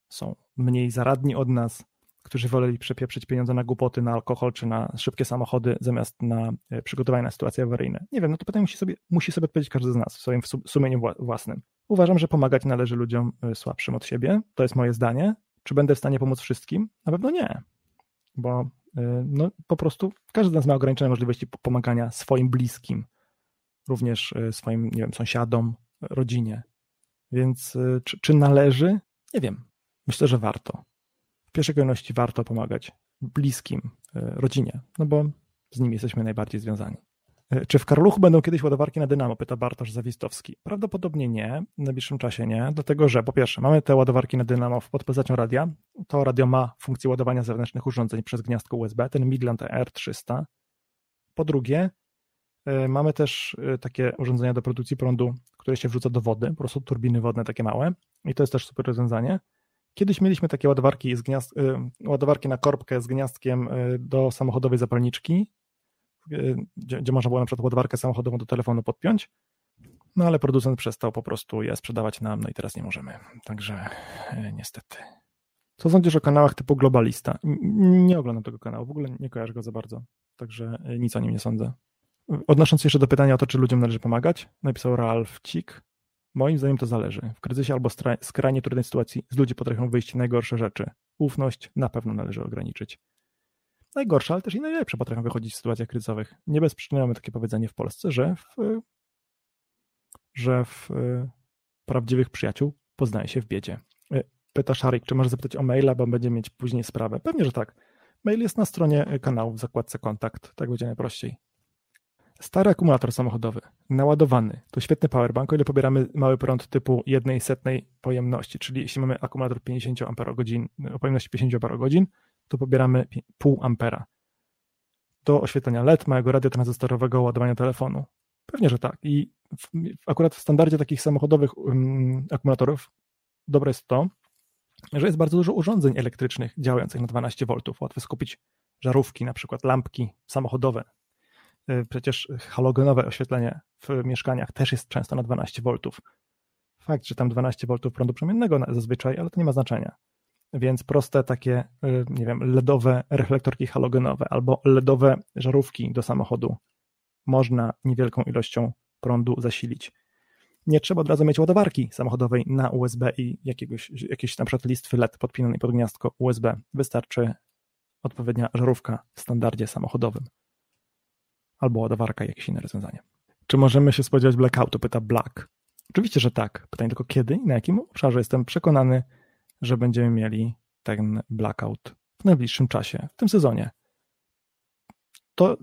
są mniej zaradni od nas, którzy woleli przepieprzyć pieniądze na głupoty, na alkohol czy na szybkie samochody, zamiast na e, przygotowanie na sytuacje awaryjne. Nie wiem, no to pytanie musi sobie, musi sobie odpowiedzieć każdy z nas w swoim sumieniu własnym. Uważam, że pomagać należy ludziom e, słabszym od siebie. To jest moje zdanie. Czy będę w stanie pomóc wszystkim? Na pewno nie, bo e, no, po prostu każdy z nas ma ograniczone możliwości pomagania swoim bliskim, również swoim, nie wiem, sąsiadom, rodzinie. Więc czy, czy należy? Nie wiem. Myślę, że warto pierwszej kolejności warto pomagać bliskim, e, rodzinie, no bo z nimi jesteśmy najbardziej związani. E, czy w Karluchu będą kiedyś ładowarki na dynamo? Pyta Bartosz Zawistowski. Prawdopodobnie nie, w najbliższym czasie nie, dlatego że po pierwsze mamy te ładowarki na dynamo pod postacią radia. To radio ma funkcję ładowania zewnętrznych urządzeń przez gniazdko USB, ten Midland R300. Po drugie, e, mamy też takie urządzenia do produkcji prądu, które się wrzuca do wody, po prostu turbiny wodne takie małe i to jest też super rozwiązanie. Kiedyś mieliśmy takie ładowarki, z gniazd, y, ładowarki na korbkę z gniazdkiem y, do samochodowej zapalniczki, y, gdzie, gdzie można było na przykład ładowarkę samochodową do telefonu podpiąć, no ale producent przestał po prostu je sprzedawać nam, no i teraz nie możemy. Także niestety. Co sądzisz o kanałach typu Globalista? Nie oglądam tego kanału, w ogóle nie kojarzę go za bardzo, także nic o nim nie sądzę. Odnosząc jeszcze do pytania o to, czy ludziom należy pomagać, napisał Ralf Cik. Moim zdaniem to zależy. W kryzysie albo skrajnie trudnej sytuacji z ludzi potrafią wyjść najgorsze rzeczy. Ufność na pewno należy ograniczyć. Najgorsze, ale też i najlepsze potrafią wychodzić w sytuacjach kryzysowych. Nie bez przyczyny mamy takie powiedzenie w Polsce, że w, że w prawdziwych przyjaciół poznaje się w biedzie. E, pyta Szarik, czy może zapytać o maila, bo będzie mieć później sprawę. Pewnie, że tak. Mail jest na stronie kanału w zakładce kontakt. Tak będzie najprościej. Stary akumulator samochodowy, naładowany, to świetny powerbank, o ile pobieramy mały prąd typu jednej setnej pojemności, czyli jeśli mamy akumulator 50 Ah, o pojemności 50 Ah, to pobieramy pół ampera. Do oświetlenia LED, małego radiotranzystorowego ładowania telefonu. Pewnie, że tak. I w, akurat w standardzie takich samochodowych um, akumulatorów dobre jest to, że jest bardzo dużo urządzeń elektrycznych działających na 12 V. Łatwo skupić żarówki, na przykład lampki samochodowe przecież halogenowe oświetlenie w mieszkaniach też jest często na 12 V. Fakt, że tam 12 V prądu promiennego zazwyczaj, ale to nie ma znaczenia. Więc proste takie, y, nie wiem, LEDowe reflektorki halogenowe albo LEDowe żarówki do samochodu można niewielką ilością prądu zasilić. Nie trzeba od razu mieć ładowarki samochodowej na USB i jakiegoś, jakieś na przykład listwy LED podpinanej pod gniazdko USB. Wystarczy odpowiednia żarówka w standardzie samochodowym albo ładowarka i jakieś inne rozwiązanie. Czy możemy się spodziewać blackoutu? Pyta Black. Oczywiście, że tak. Pytanie tylko kiedy i na jakim obszarze. Jestem przekonany, że będziemy mieli ten blackout w najbliższym czasie, w tym sezonie. To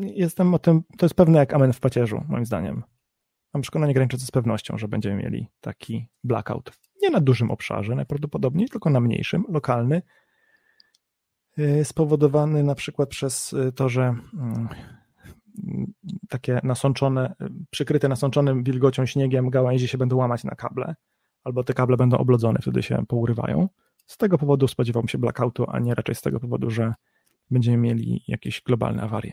jestem o tym, to jest pewne jak amen w pacierzu, moim zdaniem. Mam przekonanie graniczące z pewnością, że będziemy mieli taki blackout. Nie na dużym obszarze najprawdopodobniej, tylko na mniejszym, lokalny, y, spowodowany na przykład przez y, to, że mm, takie nasączone, przykryte nasączonym wilgocią śniegiem gałęzie się będą łamać na kable, albo te kable będą oblodzone, wtedy się pourywają. Z tego powodu spodziewam się blackoutu, a nie raczej z tego powodu, że będziemy mieli jakieś globalne awarie.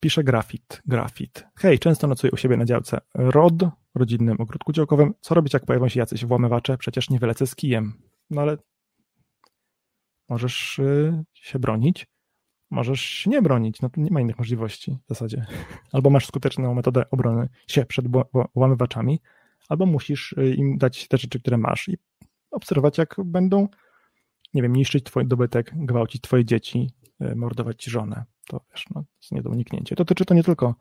Pisze grafit, grafit. Hej, często nocuję u siebie na działce ROD, rodzinnym ogródku działkowym. Co robić, jak pojawią się jacyś włamywacze? Przecież nie wylecę z kijem. No ale możesz y, się bronić możesz nie bronić, no nie ma innych możliwości w zasadzie. Albo masz skuteczną metodę obrony się przed łamywaczami, albo musisz y, im dać te rzeczy, które masz i obserwować, jak będą, nie wiem, niszczyć twój dobytek, gwałcić twoje dzieci, y, mordować żonę. To wiesz, no, jest nie do uniknięcia. To tyczy to nie tylko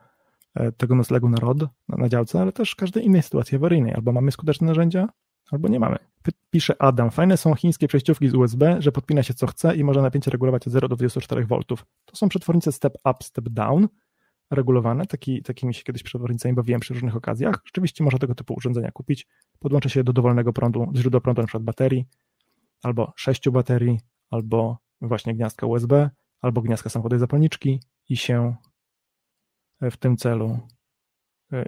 e, tego noclegu na rod, na działce, ale też każdej innej sytuacji awaryjnej. Albo mamy skuteczne narzędzia, albo nie mamy. Pisze Adam, fajne są chińskie przejściówki z USB, że podpina się co chce i można napięcie regulować od 0 do 24 V. To są przetwornice step up, step down regulowane. Taki, takimi się kiedyś przetwornicami bawiłem przy różnych okazjach. Rzeczywiście można tego typu urządzenia kupić. Podłącza się do dowolnego prądu, źródła prądu, przykład baterii, albo sześciu baterii, albo właśnie gniazdka USB, albo gniazdka samochodowej zapalniczki i się w tym celu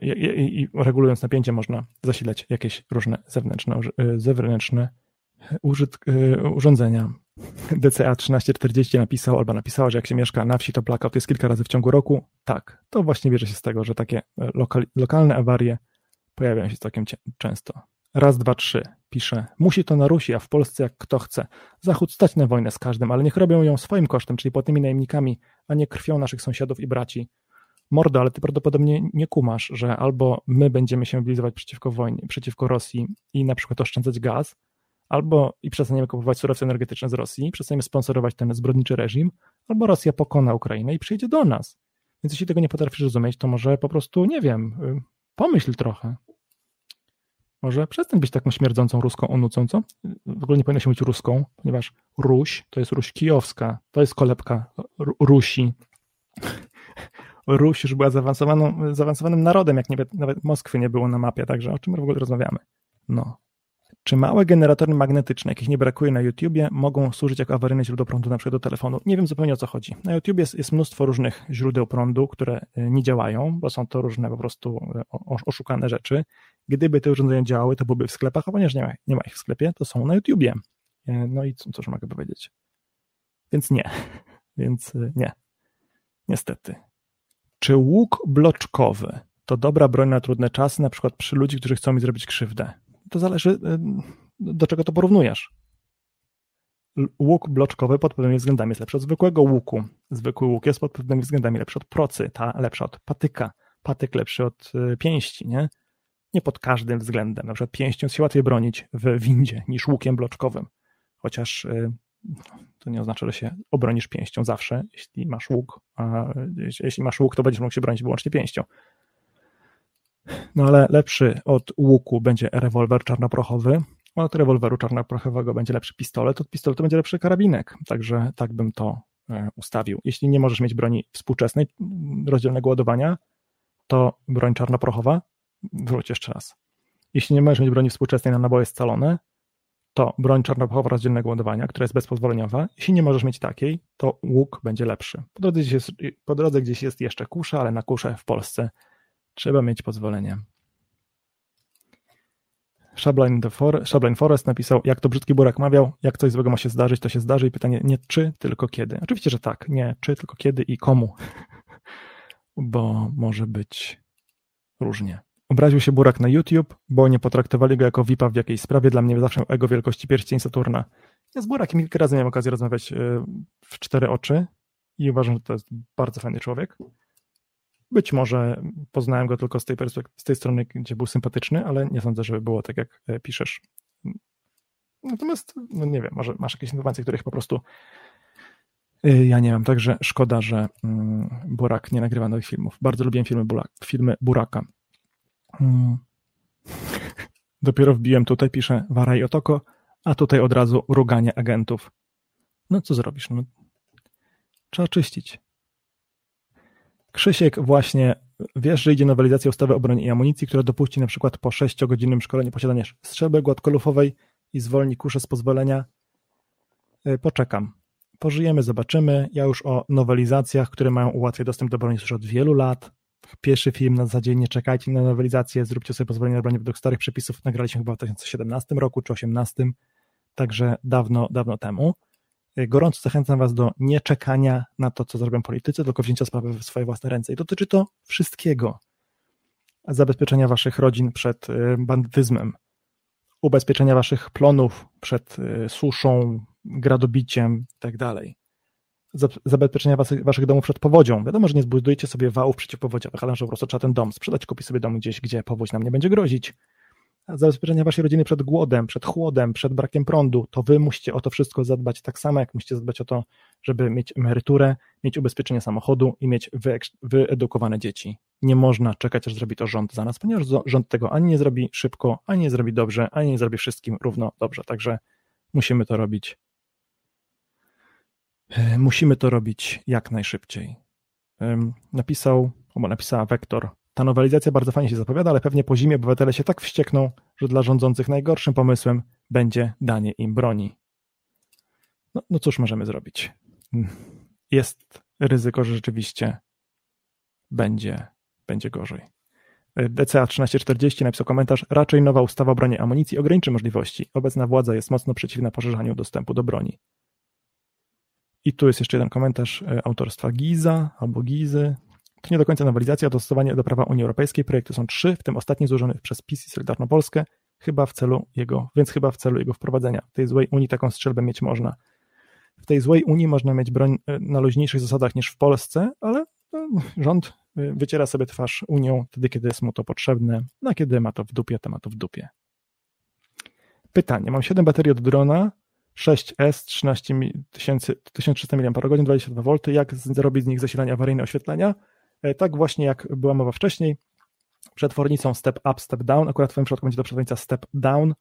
i, i regulując napięcie można zasilać jakieś różne zewnętrzne, e, zewnętrzne użyt, e, urządzenia. DCA 1340 napisał albo napisała, że jak się mieszka na wsi, to blackout jest kilka razy w ciągu roku. Tak, to właśnie bierze się z tego, że takie lokal, lokalne awarie Pojawiają się całkiem często. Raz, dwa, trzy. Pisze, musi to na Rusi, a w Polsce jak kto chce. Zachód stać na wojnę z każdym, ale niech robią ją swoim kosztem, czyli płatnymi najemnikami, a nie krwią naszych sąsiadów i braci. Mordo, ale ty prawdopodobnie nie kumasz, że albo my będziemy się mobilizować przeciwko wojnie, przeciwko Rosji i na przykład oszczędzać gaz, albo i przestaniemy kupować surowce energetyczne z Rosji, przestaniemy sponsorować ten zbrodniczy reżim, albo Rosja pokona Ukrainę i przyjdzie do nas. Więc jeśli tego nie potrafisz rozumieć, to może po prostu, nie wiem, y, pomyśl trochę. Może przestań być taką śmierdzącą ruską onucą, co? W ogóle nie powinno się mówić ruską, ponieważ Ruś to jest Ruś kijowska, to jest kolebka Rusi. Ruś już była zaawansowaną, zaawansowanym narodem, jak nie, nawet Moskwy nie było na mapie, także o czym w ogóle rozmawiamy? No. Czy małe generatory magnetyczne, jakich nie brakuje na YouTubie, mogą służyć jako awaryjne źródło prądu na przykład do telefonu? Nie wiem zupełnie o co chodzi. Na YouTube jest, jest mnóstwo różnych źródeł prądu, które e, nie działają, bo są to różne po prostu e, oszukane rzeczy. Gdyby te urządzenia działały, to byłyby w sklepach, a ponieważ nie ma, nie ma ich w sklepie, to są na YouTubie. E, no i cóż mogę powiedzieć? Więc nie. Więc nie. Niestety. Czy łuk bloczkowy to dobra broń na trudne czasy, na przykład przy ludzi, którzy chcą mi zrobić krzywdę? To zależy, do czego to porównujesz. Łuk bloczkowy pod pewnymi względami jest lepszy od zwykłego łuku. Zwykły łuk jest pod pewnymi względami lepszy od procy, ta lepsza od patyka, patyk lepszy od y, pięści, nie? Nie pod każdym względem. Na przykład pięścią się łatwiej bronić w windzie niż łukiem bloczkowym. Chociaż y, to nie oznacza, że się obronisz pięścią zawsze, jeśli masz łuk, a jeśli masz łuk, to będziesz mógł się bronić wyłącznie pięścią. No ale lepszy od łuku będzie rewolwer czarnoprochowy, od rewolweru czarnoprochowego będzie lepszy pistolet, od pistoletu będzie lepszy karabinek. Także tak bym to e, ustawił. Jeśli nie możesz mieć broni współczesnej rozdzielnego ładowania, to broń czarnoprochowa, wróć jeszcze raz. Jeśli nie możesz mieć broni współczesnej na naboje scalone, to broń czarnoprochowa rozdzielnego ładowania, która jest bezpozwoleniowa. Jeśli nie możesz mieć takiej, to łuk będzie lepszy. Po drodze gdzieś jest, po drodze gdzieś jest jeszcze kusza, ale na kuszę w Polsce Trzeba mieć pozwolenie. Szabline, For Forest napisał, jak to brzydki burak mawiał, jak coś złego ma się zdarzyć, to się zdarzy i pytanie nie czy, tylko kiedy. Oczywiście, że tak, nie czy, tylko kiedy i komu, bo może być różnie. Obraził się burak na YouTube, bo nie potraktowali go jako VIPa w jakiejś sprawie. Dla mnie zawsze ego wielkości pierścień Saturna. Ja z burakiem kilka razy miałem okazję rozmawiać e, w cztery oczy i uważam, że to jest bardzo fajny człowiek. Być może poznałem go tylko z tej, z tej strony, gdzie był sympatyczny, ale nie sądzę, żeby było tak, jak e, piszesz. Natomiast, no nie wiem, może masz jakieś informacje, których po prostu e, ja nie mam. Także szkoda, że mm, Burak nie nagrywa nowych filmów. Bardzo lubiłem filmy, filmy Buraka. Mm. Dopiero wbiłem tutaj, piszę Waraj Otoko, a tutaj od razu ruganie agentów. No co zrobisz? No, trzeba czyścić. Krzysiek właśnie wiesz, że idzie nowelizacja ustawy o broni i amunicji, która dopuści na przykład po 6-godzinnym szkoleniu posiadania strzelby gładkolufowej i zwolni kuszę z pozwolenia. Y, poczekam. Pożyjemy, zobaczymy. Ja już o nowelizacjach, które mają ułatwiać dostęp do broni już od wielu lat. Pierwszy film na zasadzie nie czekajcie na nowelizację, zróbcie sobie pozwolenie na broni według starych przepisów. Nagraliśmy chyba w 2017 roku czy 2018, także dawno, dawno temu. Y, gorąco zachęcam Was do nieczekania na to, co zrobią politycy, tylko wzięcia sprawy w swoje własne ręce. I dotyczy to wszystkiego. Zabezpieczenia Waszych rodzin przed y, bandytyzmem, ubezpieczenia Waszych plonów przed y, suszą, gradobiciem itd. Zabezpieczenia waszych, waszych domów przed powodzią. Wiadomo, że nie zbudujecie sobie wałów przeciwpowodziowych, ale że po prostu trzeba ten dom sprzedać, kupić sobie dom gdzieś, gdzie powódź nam nie będzie grozić zabezpieczenia waszej rodziny przed głodem, przed chłodem, przed brakiem prądu, to wy musicie o to wszystko zadbać tak samo, jak musicie zadbać o to, żeby mieć emeryturę, mieć ubezpieczenie samochodu i mieć wyedukowane dzieci. Nie można czekać, aż zrobi to rząd za nas, ponieważ rząd tego ani nie zrobi szybko, ani nie zrobi dobrze, ani nie zrobi wszystkim równo dobrze. Także musimy to robić. E, musimy to robić jak najszybciej. Napisał, albo napisała Wektor, ta nowelizacja bardzo fajnie się zapowiada, ale pewnie po zimie obywatele się tak wściekną, że dla rządzących najgorszym pomysłem będzie danie im broni. No, no cóż możemy zrobić? Jest ryzyko, że rzeczywiście będzie, będzie gorzej. DCA 1340 napisał komentarz, raczej nowa ustawa o broni amunicji ograniczy możliwości. Obecna władza jest mocno przeciwna poszerzaniu dostępu do broni. I tu jest jeszcze jeden komentarz e, autorstwa Giza albo Gizy. To nie do końca nowelizacja, to dostosowanie do prawa Unii Europejskiej. Projekty są trzy, w tym ostatni złożony przez PiS i Solidarną Polskę, chyba w celu jego, więc chyba w celu jego wprowadzenia. W tej złej Unii taką strzelbę mieć można. W tej złej Unii można mieć broń e, na luźniejszych zasadach niż w Polsce, ale no, rząd e, wyciera sobie twarz Unią wtedy, kiedy jest mu to potrzebne, a kiedy ma to w dupie, to ma to w dupie. Pytanie. Mam 7 baterii od drona, 6S, 13 1300 mAh, 22 V. Jak zrobić z nich zasilanie awaryjne oświetlenia? E, tak właśnie jak była mowa wcześniej, przetwornicą step up, step down. Akurat w Twoim przypadku będzie to przetwornica step down.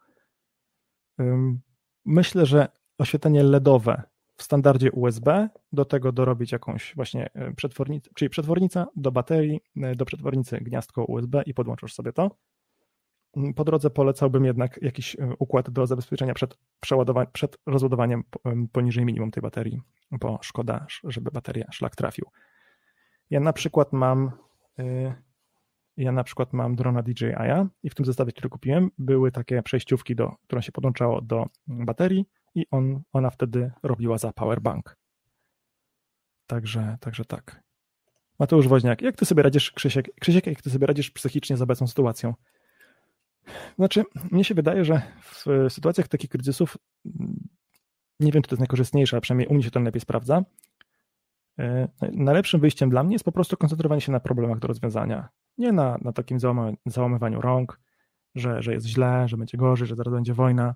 Myślę, że oświetlenie LEDowe w standardzie USB, do tego dorobić jakąś właśnie e, przetwornicę, czyli przetwornica do baterii, e, do przetwornicy gniazdko USB i podłączasz sobie to. Mm, po drodze polecałbym jednak jakiś e, układ do zabezpieczenia przed, przed rozładowaniem poniżej minimum tej baterii, bo szkoda, żeby bateria szlak trafił. Ja na przykład mam ja na przykład mam drona DJI i w tym zestawie, który kupiłem, były takie przejściówki, do, którą się podłączało do baterii i on, ona wtedy robiła za powerbank. Także, także tak. Mateusz Woźniak, jak ty sobie radzisz, Krzysiek, Krzysiek, jak ty sobie radzisz psychicznie z obecną sytuacją? Znaczy, mnie się wydaje, że w sytuacjach takich kryzysów, nie wiem, czy to jest najkorzystniejsze, ale przynajmniej u mnie się to lepiej sprawdza. E, najlepszym wyjściem dla mnie jest po prostu koncentrowanie się na problemach do rozwiązania. Nie na, na takim załamywaniu rąk, że, że jest źle, że będzie gorzej, że zaraz będzie wojna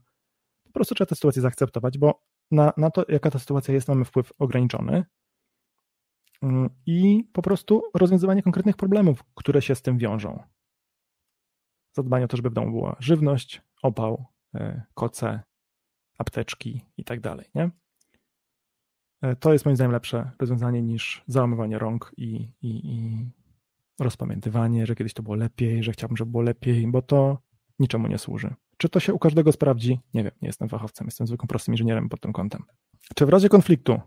po prostu trzeba tę sytuację zaakceptować, bo na, na to, jaka ta sytuacja jest, mamy wpływ ograniczony mm, i po prostu rozwiązywanie konkretnych problemów, które się z tym wiążą. Żeby w domu była żywność, opał, e, koce, apteczki i tak dalej. Nie? E, to jest moim zdaniem lepsze rozwiązanie niż załamywanie rąk i, i, i rozpamiętywanie, że kiedyś to było lepiej, że chciałbym, żeby było lepiej, bo to niczemu nie służy. Czy to się u każdego sprawdzi? Nie wiem, nie jestem fachowcem, jestem zwykłym prostym inżynierem pod tym kątem. Czy w razie konfliktu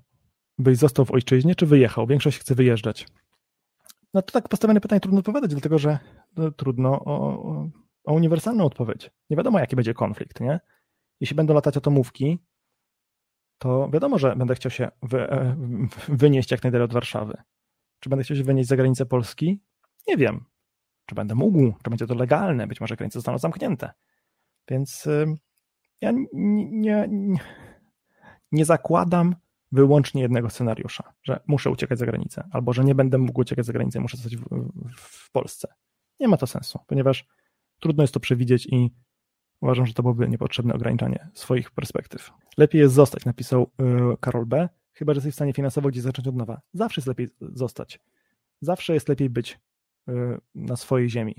byś został w ojczyźnie, czy wyjechał? Większość chce wyjeżdżać. No to tak postawione pytanie trudno odpowiadać, dlatego że no, trudno o, o, uniwersalną odpowiedź. Nie wiadomo, jaki będzie konflikt, nie? Jeśli będą latać atomówki, to wiadomo, że będę chciał się wy, e, wynieść jak najdalej od Warszawy. Czy będę chciał się wynieść za granicę Polski? Nie wiem. Czy będę mógł? Czy będzie to legalne? Być może granice zostaną zamknięte. Więc ja nie, nie, nie zakładam wyłącznie jednego scenariusza, że muszę uciekać za granicę, albo że nie będę mógł uciekać za granicę, muszę zostać w, w, Polsce. Nie ma to sensu, ponieważ trudno jest to przewidzieć i uważam, że to byłoby niepotrzebne ograniczanie swoich perspektyw. Lepiej jest zostać, napisał y, Karol B., chyba że jesteś w stanie finansowo gdzieś zacząć od nowa. Zawsze jest lepiej zostać. Zawsze jest lepiej być y, na swojej ziemi.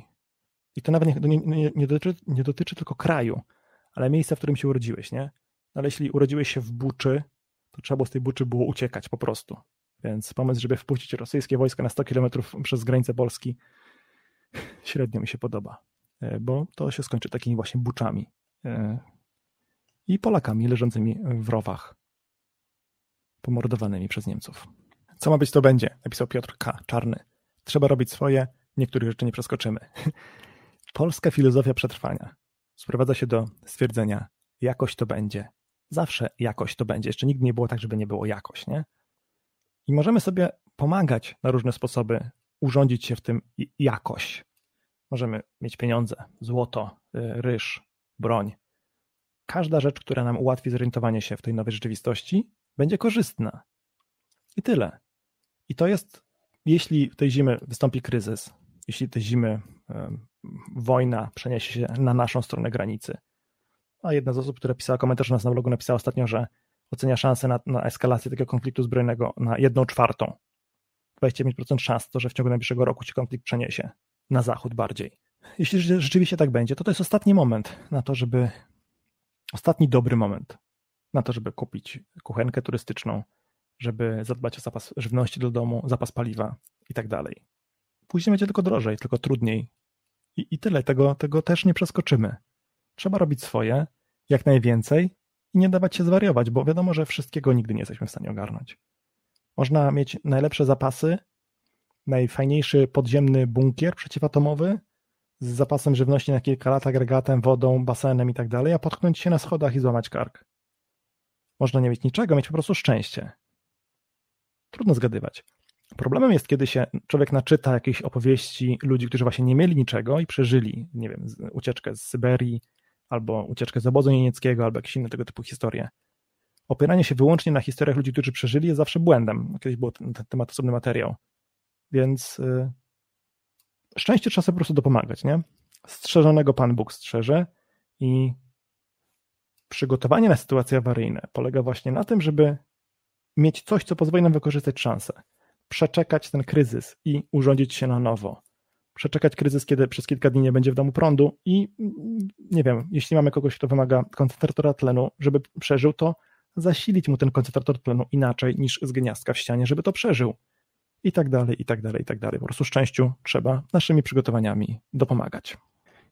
I to nawet nie, nie, nie, dotyczy, nie dotyczy tylko kraju, ale miejsca, w którym się urodziłeś, nie? No ale jeśli urodziłeś się w Buczy, to trzeba było z tej Buczy było uciekać po prostu. Więc pomysł, żeby wpuścić rosyjskie wojska na 100 kilometrów przez granicę Polski, średnio mi się podoba, e, bo to się skończy takimi właśnie buczami e, i Polakami leżącymi w rowach, pomordowanymi przez Niemców. Co ma być, to będzie, napisał Piotr K. Czarny. Trzeba robić swoje, niektórych rzeczy nie przeskoczymy. Polska filozofia przetrwania sprowadza się do stwierdzenia, jakoś to będzie. Zawsze jakoś to będzie. Jeszcze nigdy nie było tak, żeby nie było jakoś, nie? I możemy sobie pomagać na różne sposoby, urządzić się w tym jakoś. Możemy mieć pieniądze, złoto, y, ryż, broń. Każda rzecz, która nam ułatwi zorientowanie się w tej nowej rzeczywistości, będzie korzystna. I tyle. I to jest, jeśli tej zimy wystąpi kryzys, jeśli tej zimy wojna przeniesie się na naszą stronę granicy. A jedna z osób, która pisała komentarz u nas na blogu, napisała ostatnio, że ocenia szanse na, na eskalację takiego konfliktu zbrojnego na jedną czwartą. 25% szans to, że w ciągu najbliższego roku się konflikt przeniesie na zachód bardziej. Jeśli rzeczywiście tak będzie, to to jest ostatni moment na to, żeby ostatni dobry moment na to, żeby kupić kuchenkę turystyczną, żeby zadbać o zapas żywności do domu, zapas paliwa i tak dalej. Później będzie tylko drożej, tylko trudniej. I, i tyle, tego, tego też nie przeskoczymy. Trzeba robić swoje, jak najwięcej i nie dawać się zwariować, bo wiadomo, że wszystkiego nigdy nie jesteśmy w stanie ogarnąć. Można mieć najlepsze zapasy, najfajniejszy podziemny bunkier przeciwatomowy z zapasem żywności na kilka lat, agregatem, wodą, basenem i tak a potknąć się na schodach i złamać kark. Można nie mieć niczego, mieć po prostu szczęście. Trudno zgadywać. Problemem jest, kiedy się człowiek naczyta jakiejś opowieści ludzi, którzy właśnie nie mieli niczego i przeżyli, nie wiem, ucieczkę z Syberii, albo ucieczkę z obozu niemieckiego, albo jakieś inne tego typu historie. Opieranie się wyłącznie na historiach ludzi, którzy przeżyli, jest zawsze błędem. Kiedyś był ten temat osobny materiał. Więc yy, szczęście trzeba sobie po prostu dopomagać, nie? Strzeżonego Pan Bóg strzeże i przygotowanie na sytuacje awaryjne polega właśnie na tym, żeby mieć coś, co pozwoli nam wykorzystać szansę, przeczekać ten kryzys i urządzić się na nowo. Przeczekać kryzys, kiedy przez kilka dni nie będzie w domu prądu i nie wiem, jeśli mamy kogoś, kto wymaga koncentratora tlenu, żeby przeżył to, zasilić mu ten koncentrator tlenu inaczej niż z gniazdka w ścianie, żeby to przeżył. I tak dalej, i tak dalej, i tak dalej. Po prostu szczęściu trzeba naszymi przygotowaniami dopomagać.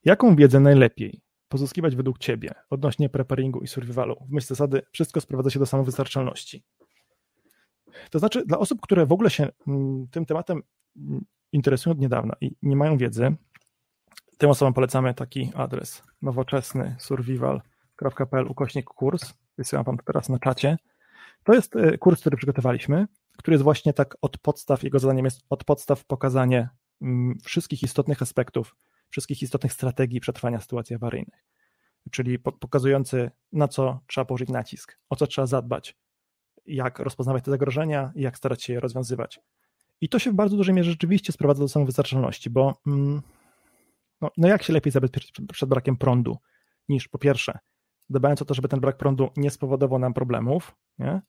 Jaką wiedzę najlepiej pozyskiwać według Ciebie odnośnie preparingu i survivalu? W myśl zasady wszystko sprowadza się do samowystarczalności. To znaczy, dla osób, które w ogóle się mm, tym tematem mm, interesują od niedawna i nie mają wiedzy, tym osobom polecamy taki adres nowoczesny survival.pl ukośnik kurs. Wysyłam Wam to teraz na czacie. To jest e, kurs, który przygotowaliśmy, który jest właśnie tak od podstaw, jego zadaniem jest od podstaw pokazanie mm, wszystkich istotnych aspektów, wszystkich istotnych strategii przetrwania sytuacji awaryjnych. Czyli pokazujący, na co trzeba położyć nacisk, o co trzeba zadbać, jak rozpoznawać te zagrożenia i jak starać się je rozwiązywać. I to się w bardzo dużej mierze rzeczywiście sprowadza do samowystarczalności, bo mm, no, no jak się lepiej zabezpieczyć przed brakiem prądu, niż po pierwsze, dbając o to, żeby ten brak prądu nie spowodował nam problemów, nie?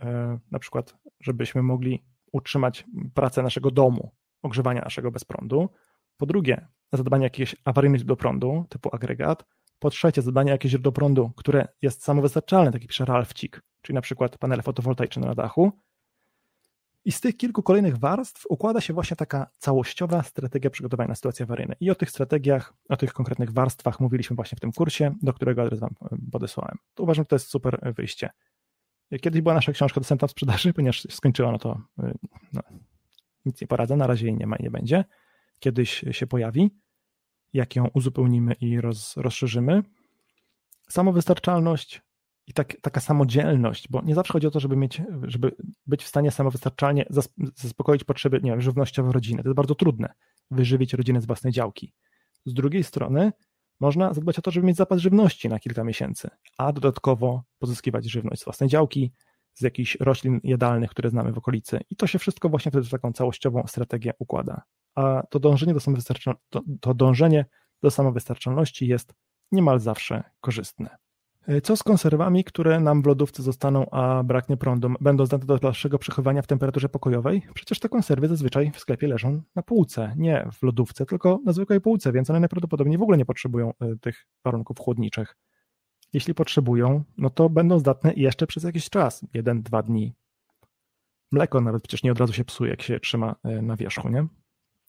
E, na przykład, żebyśmy mogli utrzymać pracę naszego domu, ogrzewania naszego bez prądu. Po drugie, zadbanie jakiegoś awaryjnego źródła prądu, typu agregat. Po trzecie, zadbanie jakiegoś źródła prądu, które jest samowystarczalne, taki pisze Ralph Cik, czyli na przykład panele fotowoltaiczne na dachu. I z tych kilku kolejnych warstw układa się właśnie taka całościowa strategia przygotowania na sytuacje awaryjne. I o tych strategiach, o tych konkretnych warstwach mówiliśmy właśnie w tym kursie, do którego adres Wam e, podesłałem. To uważam, że to jest super wyjście. Kiedyś była nasza książka dostępna w sprzedaży, ponieważ skończyła, no to e, no, nic nie poradzę, na razie jej nie ma i nie będzie. Kiedyś się pojawi, jak ją uzupełnimy i roz, rozszerzymy. Samowystarczalność, i tak, taka samodzielność, bo nie zawsze chodzi o to, żeby mieć, żeby być w stanie samowystarczalnie zaspokoić potrzeby, nie wiem, żywnościowe rodziny. To jest bardzo trudne, wyżywić rodzinę z własnej działki. Z drugiej strony można zadbać o to, żeby mieć zapas żywności na kilka miesięcy, a dodatkowo pozyskiwać żywność z własnej działki, z jakichś roślin jadalnych, które znamy w okolicy. I to się wszystko właśnie wtedy w taką całościową strategię układa. A to dążenie do, to, to dążenie do samowystarczalności jest niemal zawsze korzystne. E, co z konserwami, które nam w lodówce zostaną, a braknie prądu? Będą zdane do dalszego przechowywania w temperaturze pokojowej? Przecież te konserwy zazwyczaj w sklepie leżą na półce, nie w lodówce, tylko na zwykłej półce, więc one najprawdopodobniej w ogóle nie potrzebują e, tych warunków chłodniczych. Jeśli potrzebują, no to będą zdatne jeszcze przez jakiś czas, jeden, dwa dni. Mleko nawet przecież nie od razu się psuje, jak się trzyma e, na wierzchu, nie?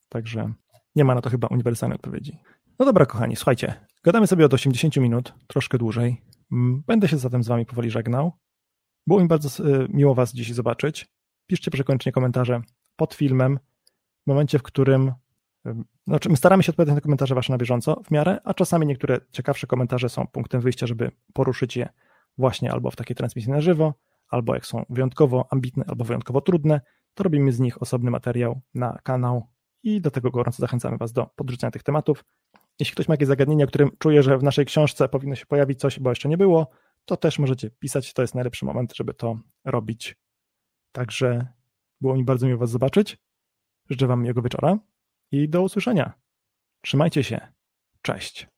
Także nie ma na to chyba uniwersalnej odpowiedzi. No dobra, kochani, słuchajcie, gadamy sobie od 80 minut, troszkę dłużej. Mm, będę się zatem z Wami powoli żegnał. Było mi bardzo e, miło Was dziś zobaczyć. Piszcie przekończnie komentarze pod filmem, w momencie, w którym. Znaczy, my staramy się odpowiadać na komentarze Wasze na bieżąco w miarę, a czasami niektóre ciekawsze komentarze są punktem wyjścia, żeby poruszyć je właśnie albo w takiej transmisji na żywo, albo jak są wyjątkowo ambitne, albo wyjątkowo trudne, to robimy z nich osobny materiał na kanał i do tego gorąco zachęcamy Was do podrzucenia tych tematów. Jeśli ktoś ma jakieś zagadnienie, o którym czuje, że w naszej książce powinno się pojawić coś, bo jeszcze nie było, to też możecie pisać. To jest najlepszy moment, żeby to robić. Także było mi bardzo miło Was zobaczyć. Życzę Wam miłego wieczora i do usłyszenia. Trzymajcie się. Cześć.